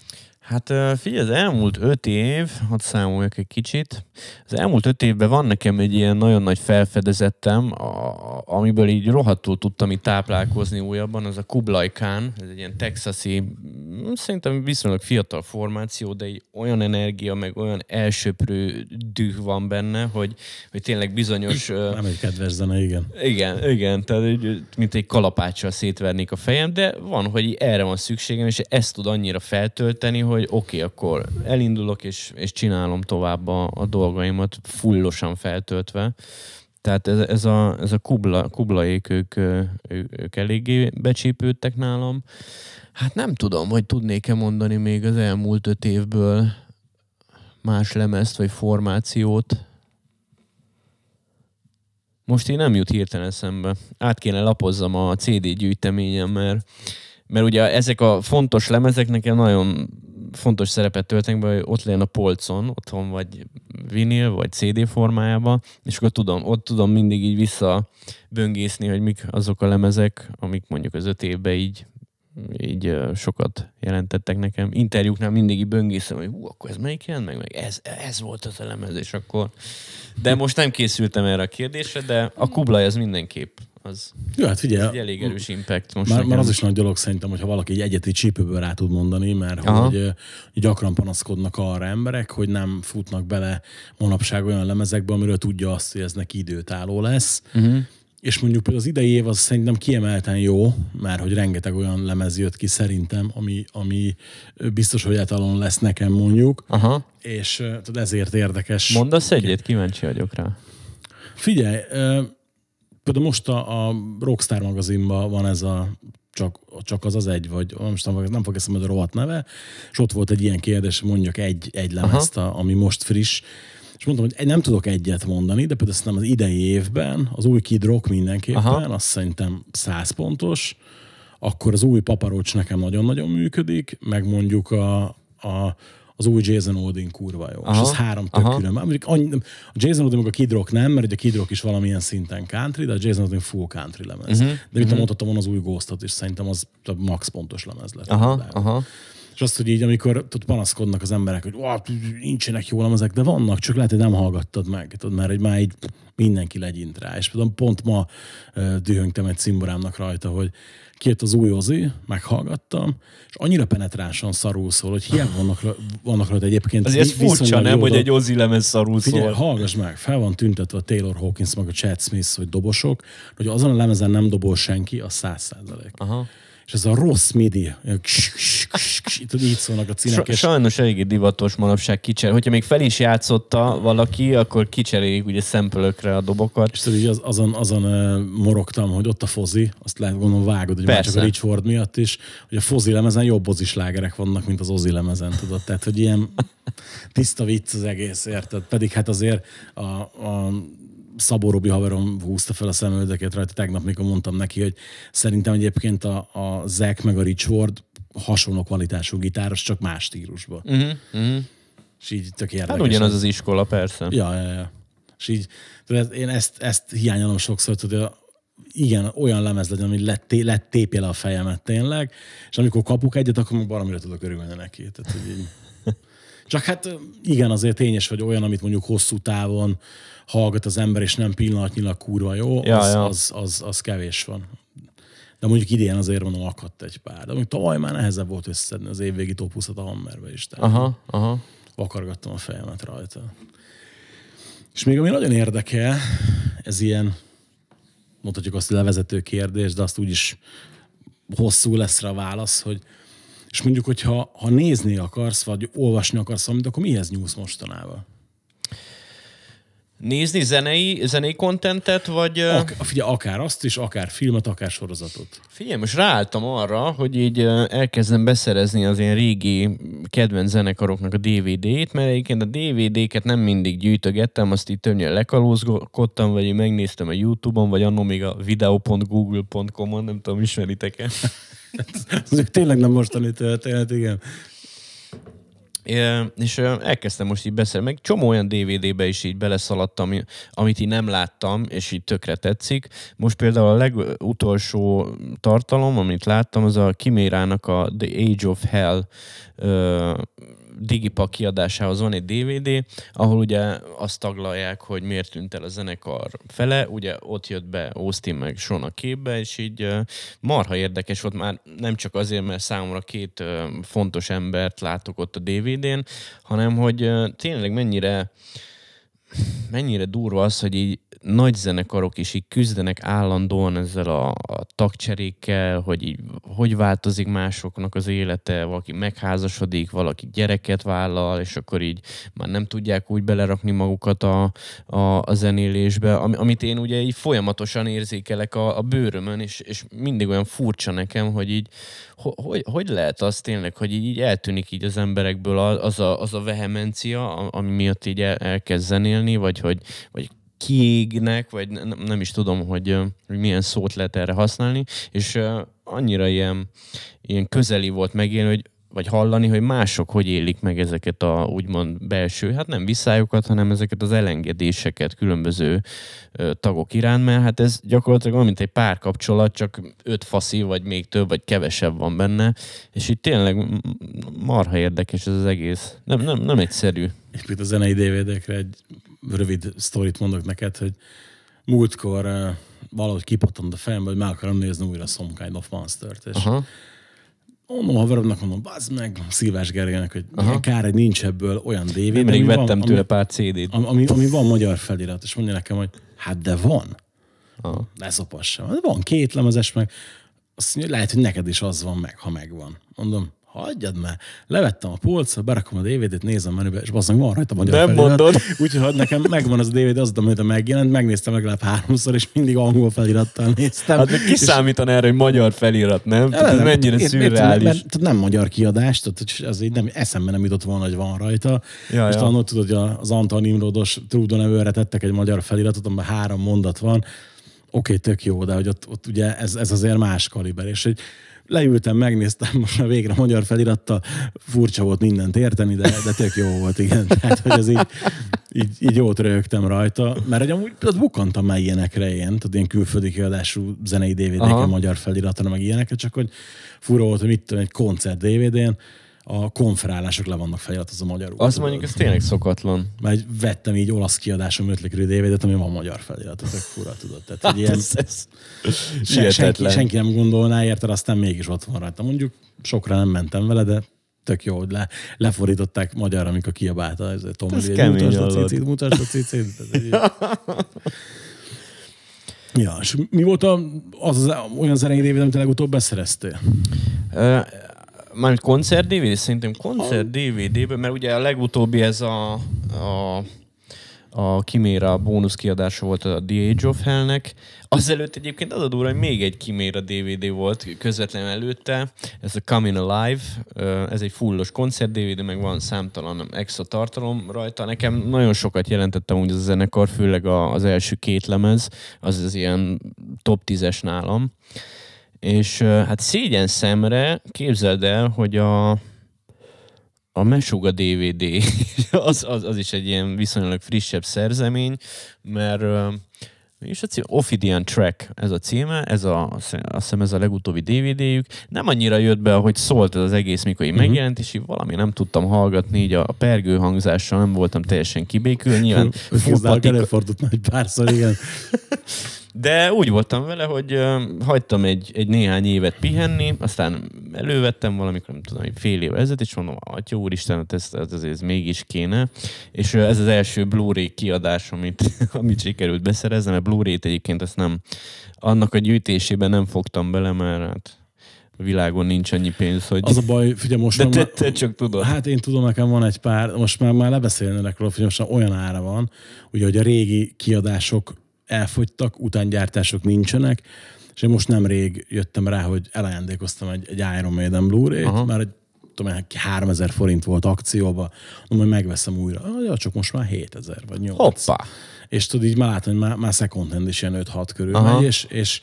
Hát figyelj, az elmúlt öt év, hadd számoljak egy kicsit, az elmúlt öt évben van nekem egy ilyen nagyon nagy felfedezettem, a, amiből így rohadtul tudtam itt táplálkozni újabban, az a Kublai Khan, ez egy ilyen texasi, mm, szerintem viszonylag fiatal formáció, de egy olyan energia, meg olyan elsöprő düh van benne, hogy, hogy tényleg bizonyos... Nem egy kedves zene, igen. Igen, igen, tehát mint egy kalapáccsal szétvernék a fejem, de van, hogy erre van szükségem, és ezt tud annyira feltölteni, hogy oké, okay, akkor elindulok és, és csinálom tovább a, a dolgaimat fullosan feltöltve. Tehát ez, ez a, ez a kubla, kublaék, ők, ők, ők eléggé becsípődtek nálam. Hát nem tudom, hogy tudnék-e mondani még az elmúlt öt évből más lemezt vagy formációt. Most én nem jut hirtelen eszembe. Át kéne lapozzam a CD gyűjteményem, mert, mert ugye ezek a fontos lemezek nekem nagyon fontos szerepet töltenek be, hogy ott legyen a polcon, otthon vagy vinil, vagy CD formájában, és akkor tudom, ott tudom mindig így visszaböngészni, hogy mik azok a lemezek, amik mondjuk az öt évben így így sokat jelentettek nekem. Interjúknál mindig így böngészem, hogy hú, akkor ez melyik jelent meg, meg ez, ez volt az a lemez, és akkor... De most nem készültem erre a kérdésre, de a Kublai az mindenképp az, Jó, hát figyelj, egy elég erős impact most már, már az is nagy dolog szerintem, hogyha valaki egy egyeti csípőből rá tud mondani, mert Aha. hogy gyakran panaszkodnak arra emberek, hogy nem futnak bele manapság olyan lemezekbe, amiről tudja azt, hogy ez neki időtálló lesz. Uh-huh és mondjuk például az idei év az szerintem kiemelten jó, mert hogy rengeteg olyan lemez jött ki szerintem, ami, ami biztos, hogy általán lesz nekem mondjuk, Aha. és tudod, ezért érdekes. Mondasz egyet? Kíváncsi vagyok rá. Figyelj, például most a, a Rockstar magazinban van ez a csak, csak az az egy, vagy most nem, nem fog eszembe a rovat neve, és ott volt egy ilyen kérdés, mondjak egy, egy lemezt, a, ami most friss, és mondtam, hogy nem tudok egyet mondani, de például szerintem az idei évben az új Kid Rock mindenképpen, Aha. Aha. azt szerintem 100 pontos, akkor az új Paparocs nekem nagyon-nagyon működik, meg mondjuk a, a az új Jason Odin kurva jó. Aha, És ez három tök aha. külön. Mondjuk annyi, a Jason Odin meg a Kid Rock nem, mert ugye a Kid Rock is valamilyen szinten country, de a Jason Odin full country lemez. Uh-huh, de mit mondhatom volna az új Ghostot, és szerintem az a max pontos lemez lett. Aha, aha. Azt, hogy így, amikor tudod, panaszkodnak az emberek, hogy "Ó, nincsenek jó lemezek, de vannak, csak lehet, hogy nem hallgattad meg, tudod, mert hogy már így mindenki legyint rá. És például pont ma dühöngtem egy cimborámnak rajta, hogy kijött az új Ozi, meghallgattam, és annyira penetránsan szarul szól, hogy hiába vannak, vannak rajta egyébként ez vi- furcsa, nem, hogy egy Ozzy lemez szarul Figyelj, szól. hallgass meg, fel van tüntetve a Taylor Hawkins, meg a Chad Smith, hogy dobosok, hogy azon a lemezen nem dobol senki, az száz százalék. És ez a rossz midi, tudod, így szólnak a cínek, Sa- és sajnos eléggé divatos manapság kicser. Hogyha még fel is játszotta valaki, akkor kicserélik ugye szempölökre a dobokat. És tudod, így az, azon, azon morogtam, hogy ott a fozi, azt lehet gondolom vágod, hogy már Persze. csak a Rich miatt is, hogy a fozi lemezen jobb ozi slágerek vannak, mint az ozi lemezen, tudod. Tehát, hogy ilyen tiszta vicc az egész, érted? Pedig hát azért a, a Szabó Robi haverom húzta fel a szemöldöket rajta tegnap, mikor mondtam neki, hogy szerintem egyébként a, a Zack meg a Rich Ward hasonló kvalitású gitáros, csak más stílusban. Uh-huh, uh-huh. És így tök érdekes. Hát ugyanaz az iskola, persze. Ja, ja, ja. És így, tudod, én ezt, ezt hiányolom sokszor, hogy igen, olyan lemez legyen, ami lett, lett tépje le a fejemet tényleg, és amikor kapok egyet, akkor meg baromira tudok örülni neki. Tehát, hogy így. Csak hát igen, azért tényes, hogy olyan, amit mondjuk hosszú távon hallgat az ember, és nem pillanatnyilag kurva jó, Ja, az, ja. Az, az, az, kevés van. De mondjuk idén azért mondom, akadt egy pár. De mondjuk tavaly már nehezebb volt összedni az évvégi top 20 a Hammerbe is. Tehát Aha, aha. vakargattam a fejemet rajta. És még ami nagyon érdekel, ez ilyen, mondhatjuk azt, hogy levezető kérdés, de azt úgyis hosszú lesz rá a válasz, hogy és mondjuk, hogyha ha nézni akarsz, vagy olvasni akarsz valamit, akkor mihez nyúlsz mostanában? Nézni zenei, zenei kontentet, vagy... Ak- figyelj, akár azt is, akár filmet, akár sorozatot. Figyelj, most ráálltam arra, hogy így elkezdem beszerezni az ilyen régi kedvenc zenekaroknak a DVD-t, mert egyébként a DVD-ket nem mindig gyűjtögettem, azt így többnyire lekalózkodtam, vagy így megnéztem a YouTube-on, vagy annó még a video.google.com-on, nem tudom, ismeritek-e? Ez tényleg nem mostani történet, igen. És elkezdtem most így beszélni, meg csomó olyan DVD-be is így beleszaladtam, ami- amit így nem láttam, és így tökre tetszik. Most például a legutolsó tartalom, amit láttam, az a Kimérának a The Age of Hell digipak kiadásához van egy DVD, ahol ugye azt taglalják, hogy miért tűnt el a zenekar fele, ugye ott jött be Austin meg Sean a képbe, és így marha érdekes volt már nem csak azért, mert számomra két fontos embert látok ott a DVD-n, hanem hogy tényleg mennyire mennyire durva az, hogy így nagy zenekarok is így küzdenek állandóan ezzel a, a tagcserékkel, hogy így hogy változik másoknak az élete, valaki megházasodik, valaki gyereket vállal, és akkor így már nem tudják úgy belerakni magukat a, a, a zenélésbe, ami, amit én ugye így folyamatosan érzékelek a, a bőrömön, és, és mindig olyan furcsa nekem, hogy így ho- hogy, hogy lehet az tényleg, hogy így, így eltűnik így az emberekből az a, az a vehemencia, ami miatt így el, elkezd zenélni, vagy hogy vagy kiégnek, vagy nem, nem is tudom, hogy, hogy milyen szót lehet erre használni, és annyira ilyen, ilyen közeli volt megélni, hogy vagy hallani, hogy mások hogy élik meg ezeket a úgymond belső, hát nem visszájukat, hanem ezeket az elengedéseket különböző ö, tagok iránt, mert hát ez gyakorlatilag olyan, mint egy párkapcsolat, csak öt faszi, vagy még több, vagy kevesebb van benne, és itt tényleg marha érdekes ez az egész. Nem, nem, nem egyszerű. Itt a zenei DVD-kre egy rövid sztorit mondok neked, hogy múltkor uh, valahogy kipattant a fejembe, hogy meg akarom nézni újra Some Kind of Monster-t. És Aha. Mondom haveromnak, mondom, bazd meg, Szilvás Gergelynek, hogy kár, hogy nincs ebből olyan DVD. Nemrég vettem van, tőle ami, pár CD-t. ami, ami, ami van magyar felirat, és mondja nekem, hogy hát de van. Aha. Ne szopassam. Van két lemezes, meg azt mondja, lehet, hogy neked is az van meg, ha megvan. Mondom, hagyjad már. Levettem a polcra, berakom a DVD-t, nézem menübe, és bazdmeg van rajta magyar Nem felirat. mondod. Úgyhogy nekem megvan az a DVD, az, amit megjelent, megnéztem legalább háromszor, és mindig angol felirattal néztem. Hát meg kiszámítan erre, hogy magyar felirat, nem? Ez Nem, mennyire ért- szürreális. Mert, mert nem magyar kiadás, tehát ez így nem, eszembe nem jutott volna, hogy van rajta. Ja, Most ja. annól tudod, hogy a- az Antal Nimrodos Trudeau nevőre tettek egy magyar feliratot, amiben három mondat van. Oké, tök jó, de hogy ott, ott ugye ez, ez azért más kaliber. És hogy leültem, megnéztem most már végre magyar felirattal, furcsa volt mindent érteni, de, de tök jó volt, igen. Tehát, hogy ez így, így, így jót rögtem rajta, mert hogy amúgy ott bukantam már ilyenekre én, tehát ilyen külföldi kiadású zenei. DVD-ken, magyar feliratra, meg ilyenekre, csak hogy fura volt, hogy mit tudom, egy koncert DVD-n a konferálások le vannak feliratozva magyarul. Azt mondjuk, ez tényleg szokatlan. Mert vettem így olasz kiadású ötlikörű DVD-t, ami van magyar felirat, tök fura, tudod. Tehát, Hát ilyen, ez, ez se, senki, senki nem gondolná, érted, aztán mégis ott van rajta. Mondjuk sokra nem mentem vele, de tök jó, hogy le, lefordították magyarra, amikor kiabálta ez a Tom Ez Lee, mutasd a cicit, mutasd a cicit. Ja, és mi volt a, az, az olyan zenei DVD, amit legutóbb beszereztél? Mármint koncert DVD? Szerintem koncert DVD-ben, mert ugye a legutóbbi ez a, a a Kiméra bónusz kiadása volt a The Age of Hellnek. Azelőtt egyébként az a durva, hogy még egy Kiméra DVD volt közvetlenül előtte, ez a Coming Alive, ez egy fullos koncert DVD, meg van számtalan extra tartalom rajta. Nekem nagyon sokat jelentettem úgy az a zenekar, főleg az első két lemez, az az ilyen top 10-es nálam. És hát szégyen szemre képzeld el, hogy a, a Mesuga DVD az, az, az is egy ilyen viszonylag frissebb szerzemény, mert és a cím, Ophidian Track ez a címe, ez a, azt hiszem ez a legutóbbi DVD-jük. Nem annyira jött be, ahogy szólt ez az egész, mikor így megjelent, és így valami nem tudtam hallgatni, így a, a pergő hangzással nem voltam teljesen kibékül. Full patika- előfordult már egy párszor, igen. de úgy voltam vele, hogy hagytam egy, egy néhány évet pihenni, aztán elővettem valamikor, nem tudom, egy fél év ezelőtt, és mondom, atya úristen, hát ez, ez azért ez mégis kéne. És ez az első Blu-ray kiadás, amit, amit sikerült beszereznem, mert Blu-ray-t egyébként ezt nem, annak a gyűjtésében nem fogtam bele, mert hát világon nincs annyi pénz, hogy... Az a baj, figyelj, most de már- te, te csak tudod. Hát én tudom, nekem van egy pár, most már, már lebeszélnének róla, hogy most már olyan ára van, ugye, hogy a régi kiadások elfogytak, utángyártások nincsenek, és én most nemrég jöttem rá, hogy elajándékoztam egy, egy Iron Maiden Blu-ray-t, mert egy tudom, én, 3000 forint volt akcióba, mondom, hogy megveszem újra. Ja, csak most már 7000 vagy 8. Hoppá! És tudod, így már látom, hogy már, már second hand is ilyen 5-6 körül Aha. megy, és, és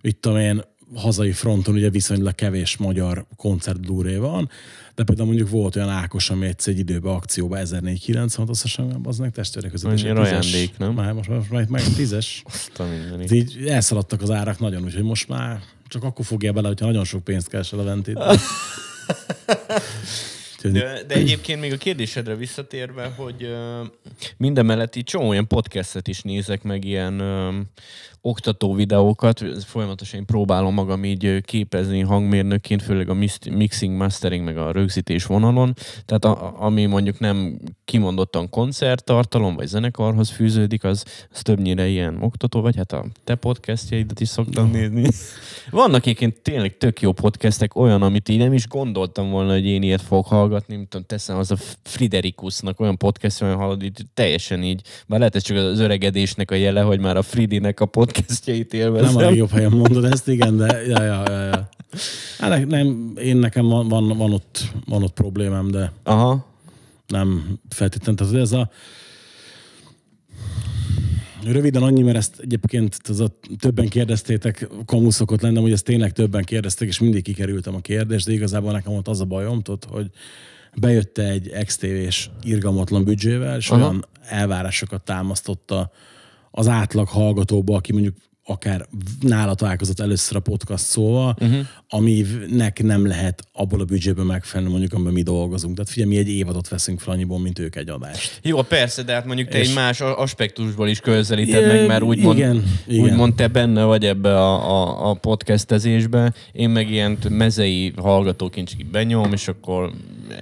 mit tudom én, hazai fronton ugye viszonylag kevés magyar koncert blu van, de például mondjuk volt olyan Ákos, ami egyszer egy időben akcióban 1490, azt hiszem, az meg testvérek között tízes. ajándék, nem? Már most, most már, meg tízes. Azt a így elszaladtak az árak nagyon, úgyhogy most már csak akkor fogja bele, hogyha nagyon sok pénzt keresel a ventét. De, de egyébként még a kérdésedre visszatérve, hogy uh, minden mellett így csomó olyan podcastet is nézek, meg ilyen uh, oktató videókat. Folyamatosan én próbálom magam így ö, képezni hangmérnökként, főleg a mixing, mastering, meg a rögzítés vonalon. Tehát a- ami mondjuk nem kimondottan koncerttartalom, vagy zenekarhoz fűződik, az, az többnyire ilyen oktató, vagy hát a te podcastjaidat is szoktam nézni. Vannak egyébként tényleg tök jó podcastek, olyan, amit így nem is gondoltam volna, hogy én ilyet fogok hallgatni, mint tudom, teszem az a Friderikusnak olyan podcast, olyan hallod, így teljesen így, bár lehet ez csak az öregedésnek a jele, hogy már a Fridinek a podcastjait élvezem. Nem a legjobb helyen mondod ezt, igen, de ja, ja, ja, ja. Hát ne- nem, én nekem van, van, van, ott, van ott problémám, de Aha. nem feltétlenül. Tehát ez a Röviden annyi, mert ezt egyébként az a, többen kérdeztétek, kamu szokott lennem, hogy ezt tényleg többen kérdezték, és mindig kikerültem a kérdést, de igazából nekem ott az a bajom, tudod, hogy bejött egy XTV-s irgalmatlan büdzsével, és Aha. olyan elvárásokat támasztotta az átlag hallgatóba, aki mondjuk akár nála találkozott először a podcast szóval, uh-huh. aminek nem lehet abból a büdzséből megfelelni, mondjuk, amiben mi dolgozunk. Tehát figyelj, mi egy évadot veszünk fel annyiból, mint ők egy adást. Jó, persze, de hát mondjuk te És- egy más aspektusból is közelíted meg, mert úgymond, igen, igen. úgymond te benne vagy ebbe a, a, a podcastezésbe. Én meg ilyen mezei így benyom, és akkor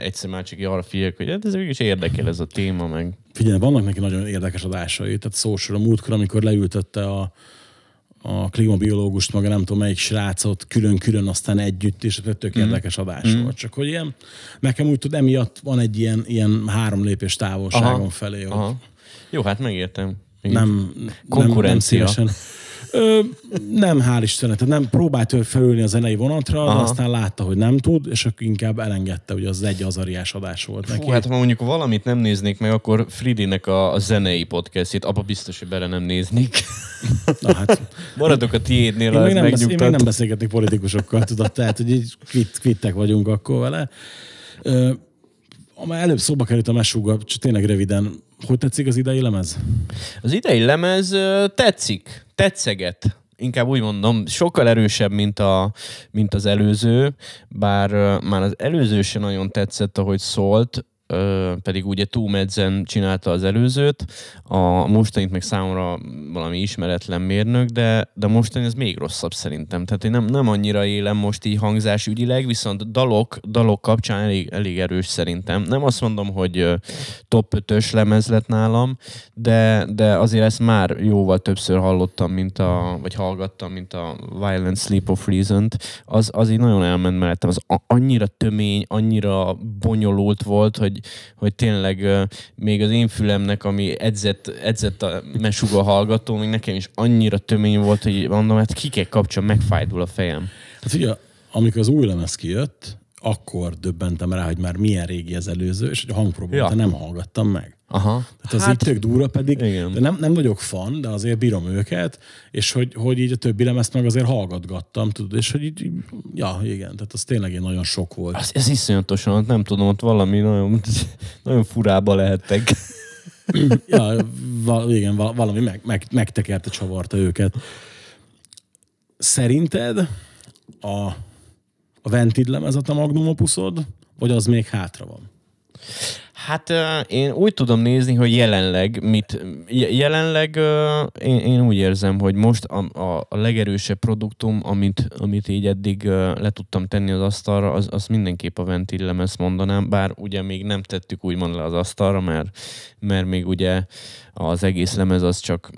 egyszer már csak arra figyelek, hogy hát ez mégis érdekel ez a téma, meg Figyelj, vannak neki nagyon érdekes adásai. Tehát szósor a múltkor, amikor leültette a, a klímabiológust, meg a nem tudom melyik srácot külön-külön, aztán együtt, és ez tök érdekes adás Mm. volt. Csak hogy ilyen, nekem úgy tud, emiatt van egy ilyen, ilyen három lépés távolságom Aha. felé, Aha. Jó, hát megértem. Nem, nem, Konkurencia. nem szívesen. Ö, nem, hál' Istennek. Tehát nem próbált felülni a zenei vonatra, de aztán látta, hogy nem tud, és akkor inkább elengedte, hogy az egy azariás adás volt neki. Fú, hát ha mondjuk valamit nem néznék meg, akkor Fridinek a, a zenei podcastjét, abba biztos, hogy bele nem néznék. Na, hát, Maradok a tiédnél, én, még nem beszél, én még nem beszélgetek politikusokkal, tudod, tehát, hogy így kvit, kvittek vagyunk akkor vele. Ö, előbb szóba került a mesúga, csak tényleg röviden. Hogy tetszik az idei lemez? Az idei lemez tetszik, tetszeget. Inkább úgy mondom, sokkal erősebb, mint, a, mint az előző, bár már az előző se nagyon tetszett, ahogy szólt, ö, pedig ugye Two Madsen csinálta az előzőt, a mostanit meg számomra valami ismeretlen mérnök, de, de mostani ez még rosszabb szerintem. Tehát én nem, nem annyira élem most így hangzásügyileg, viszont dalok, dalok kapcsán elég, elég erős szerintem. Nem azt mondom, hogy top 5-ös lemez lett nálam, de, de azért ezt már jóval többször hallottam, mint a, vagy hallgattam, mint a Violent Sleep of Reason-t. Az, az így nagyon elment mellettem. Az annyira tömény, annyira bonyolult volt, hogy, hogy tényleg még az én fülemnek, ami edzett, edzett a mesuga hallgató, még nekem is annyira tömény volt, hogy mondom, hát kikek kapcsán megfájdul a fejem. Hát ugye, amikor az új lemez kijött, akkor döbbentem rá, hogy már milyen régi az előző, és hogy a hangpróbát Ja. nem hallgattam meg. Aha. Tehát az hát, így tök durva, pedig igen. de nem, nem vagyok fan, de azért bírom őket, és hogy, hogy így a többi lemezt meg azért hallgatgattam, tudod, és hogy így, ja, igen, tehát az tényleg egy nagyon sok volt. Az, ez iszonyatosan, nem tudom, ott valami nagyon, nagyon furába lehettek. Ja, val, igen, val, valami meg, meg, megtekerte, csavarta őket. Szerinted a, a Ventid lemez a magnum opuszod, vagy az még hátra van? Hát én úgy tudom nézni, hogy jelenleg mit, je- jelenleg én, én úgy érzem, hogy most a, a, a legerősebb produktum, amit, amit így eddig le tudtam tenni az asztalra, az, az mindenképp a Ventil lemez mondanám, bár ugye még nem tettük úgymond le az asztalra, mert, mert még ugye az egész lemez az csak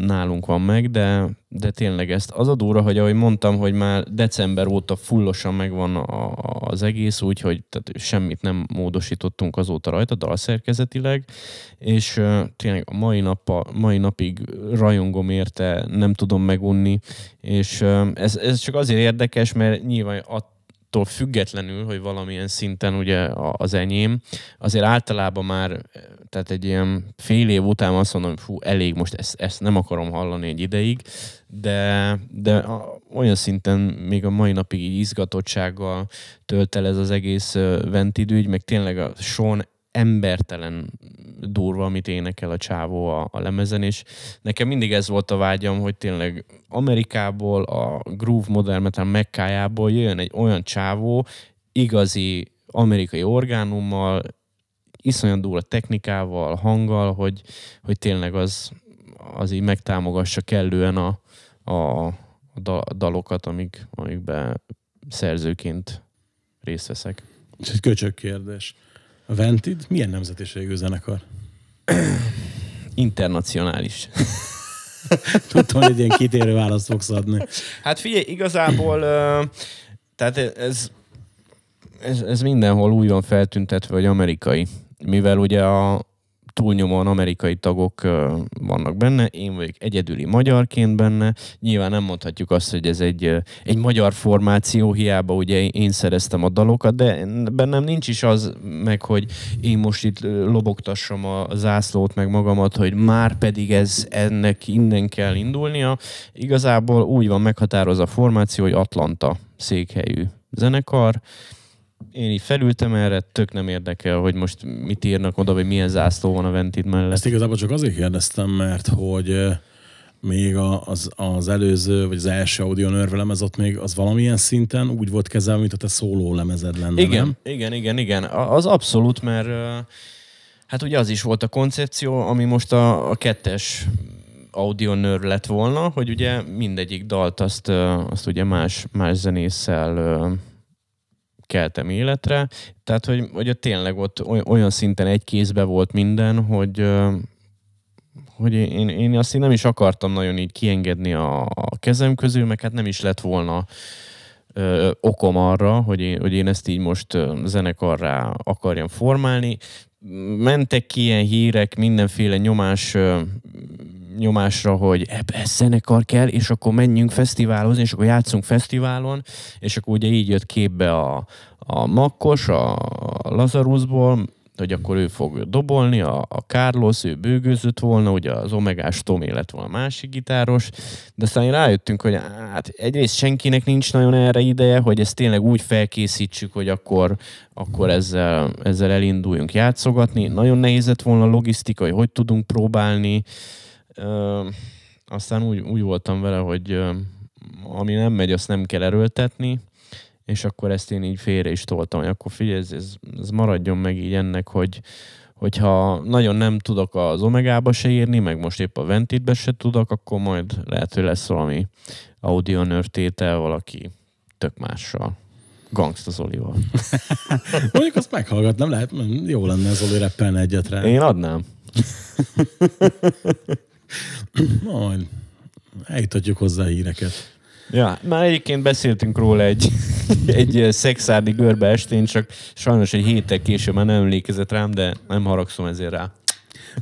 nálunk van meg, de, de tényleg ezt az a durva, hogy ahogy mondtam, hogy már december óta fullosan megvan a, az egész, úgyhogy tehát semmit nem módosítottunk azóta rajta dalszerkezetileg, és uh, tényleg a mai, nap, mai napig rajongom érte, nem tudom megunni, és uh, ez, ez csak azért érdekes, mert nyilván attól függetlenül, hogy valamilyen szinten ugye az enyém, azért általában már tehát egy ilyen fél év után azt mondom, hogy fú, elég, most ezt, ezt nem akarom hallani egy ideig, de, de a, olyan szinten még a mai napig így izgatottsággal tölt el ez az egész ö, Ventid ügy, meg tényleg a Sean embertelen durva, amit énekel a csávó a, a lemezen, és nekem mindig ez volt a vágyam, hogy tényleg Amerikából, a groove modern metal mekkájából jöjjön egy olyan csávó, igazi amerikai orgánummal, iszonyan durva technikával, hanggal, hogy, hogy tényleg az, az így megtámogassa kellően a, a, a da- a dalokat, amik, amikben szerzőként részt veszek. És egy köcsög kérdés. A Ventid milyen nemzetiségű zenekar? Internacionális. Tudtam, hogy egy ilyen kitérő választ fogsz adni. Hát figyelj, igazából tehát ez, ez, ez mindenhol úgy van feltüntetve, hogy amerikai. Mivel ugye a túlnyomóan amerikai tagok vannak benne, én vagyok egyedüli magyarként benne. Nyilván nem mondhatjuk azt, hogy ez egy, egy magyar formáció, hiába ugye én szereztem a dalokat, de bennem nincs is az meg, hogy én most itt lobogtassam a zászlót meg magamat, hogy már pedig ez ennek innen kell indulnia. Igazából úgy van meghatározva a formáció, hogy Atlanta székhelyű zenekar, én így felültem erre, tök nem érdekel, hogy most mit írnak oda, vagy milyen zászló van a Ventid mellett. Ezt igazából csak azért kérdeztem, mert hogy még az, az előző, vagy az első audio nőrvelem, ott még az valamilyen szinten úgy volt kezelve, mint a te szóló lemezed lenne, Igen, nem? igen, igen, igen. Az abszolút, mert hát ugye az is volt a koncepció, ami most a, a kettes audio nőr lett volna, hogy ugye mindegyik dalt azt, azt ugye más, más zenésszel keltem életre. Tehát, hogy, hogy tényleg ott oly- olyan szinten egy kézbe volt minden, hogy, hogy én, én azt én nem is akartam nagyon így kiengedni a, a kezem közül, meg hát nem is lett volna ö, okom arra, hogy én, hogy én ezt így most zenekarrá akarjam formálni. Mentek ki ilyen hírek, mindenféle nyomás ö, nyomásra, hogy ebbe zenekar kell, és akkor menjünk fesztiválozni, és akkor játszunk fesztiválon, és akkor ugye így jött képbe a, a Makkos, a Lazarusból, hogy akkor ő fog dobolni, a, a Carlos, ő bőgőzött volna, ugye az Omegás Tomé lett volna a másik gitáros, de aztán rájöttünk, hogy hát egyrészt senkinek nincs nagyon erre ideje, hogy ezt tényleg úgy felkészítsük, hogy akkor, akkor ezzel, ezzel elinduljunk játszogatni. Nagyon nehéz lett volna a logisztika, hogy hogy tudunk próbálni. Ö, aztán úgy, úgy voltam vele, hogy ö, ami nem megy, azt nem kell erőltetni, és akkor ezt én így félre is toltam, hogy akkor figyelj, ez, ez, ez maradjon meg így ennek, hogy, hogyha nagyon nem tudok az Omegába se írni, meg most épp a Ventitbe se tudok, akkor majd lehet, hogy lesz valami audio nörtétel valaki tök mással. Gangsta Zolival. Mondjuk azt meghallgatnám, lehet, jó lenne Zoli reppelne egyet rá. Én adnám. Majd eljutatjuk hozzá híreket. Ja, már egyébként beszéltünk róla egy, egy szexárdi görbe estén, csak sajnos egy héttel később már nem emlékezett rám, de nem haragszom ezért rá.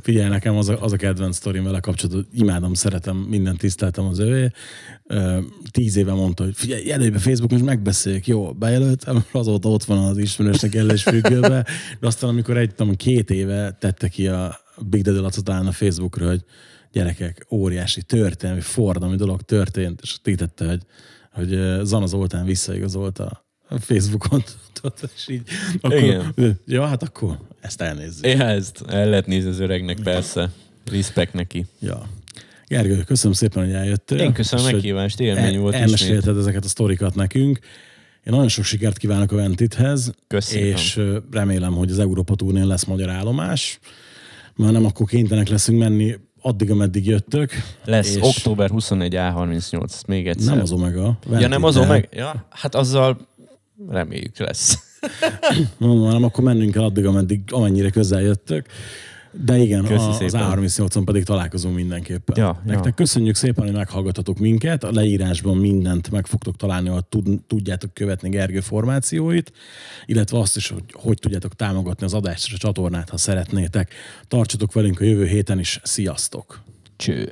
Figyelj, nekem az a, az a kedvenc sztorim vele kapcsolatban, imádom, szeretem, mindent tiszteltem az övé. Tíz éve mondta, hogy figyelj, jelölj be Facebookon, és megbeszéljük. Jó, bejelöltem, azóta ott van az ismerősnek ellens függőbe, de aztán amikor egy, tudom, két éve tette ki a Big talán a Facebookra, hogy gyerekek, óriási történelmi, fordalmi dolog történt, és títette, hogy, hogy Zana Zoltán visszaigazolta a Facebookon, és így, akkor, Igen. ja, hát akkor ezt elnézzük. Ja, ezt el lehet nézni az öregnek, persze. Respekt neki. Ja. Gergő, köszönöm szépen, hogy eljöttél. Én köszönöm a meghívást, élmény volt ismét. Elmesélted ezeket a sztorikat nekünk. Én nagyon sok sikert kívánok a Ventithez, Köszönöm. és remélem, hogy az Európa Turnén lesz magyar állomás, mert nem akkor kénytelenek leszünk menni addig, ameddig jöttök. Lesz és október 21 A38, ezt még egyszer. Nem az Omega. Ja, nem az. Omega? Ja, hát azzal reméljük lesz. Mondom, hanem akkor mennünk el addig, ameddig, amennyire közel jöttök. De igen, Köszi a, az szépen. A38-on pedig találkozunk mindenképpen. Ja, Nektek ja. köszönjük szépen, hogy meghallgatatok minket. A leírásban mindent meg fogtok találni, hogy tud, tudjátok követni Gergő formációit, illetve azt is, hogy hogy tudjátok támogatni az adást és a csatornát, ha szeretnétek. Tartsatok velünk a jövő héten is. Sziasztok! Cső.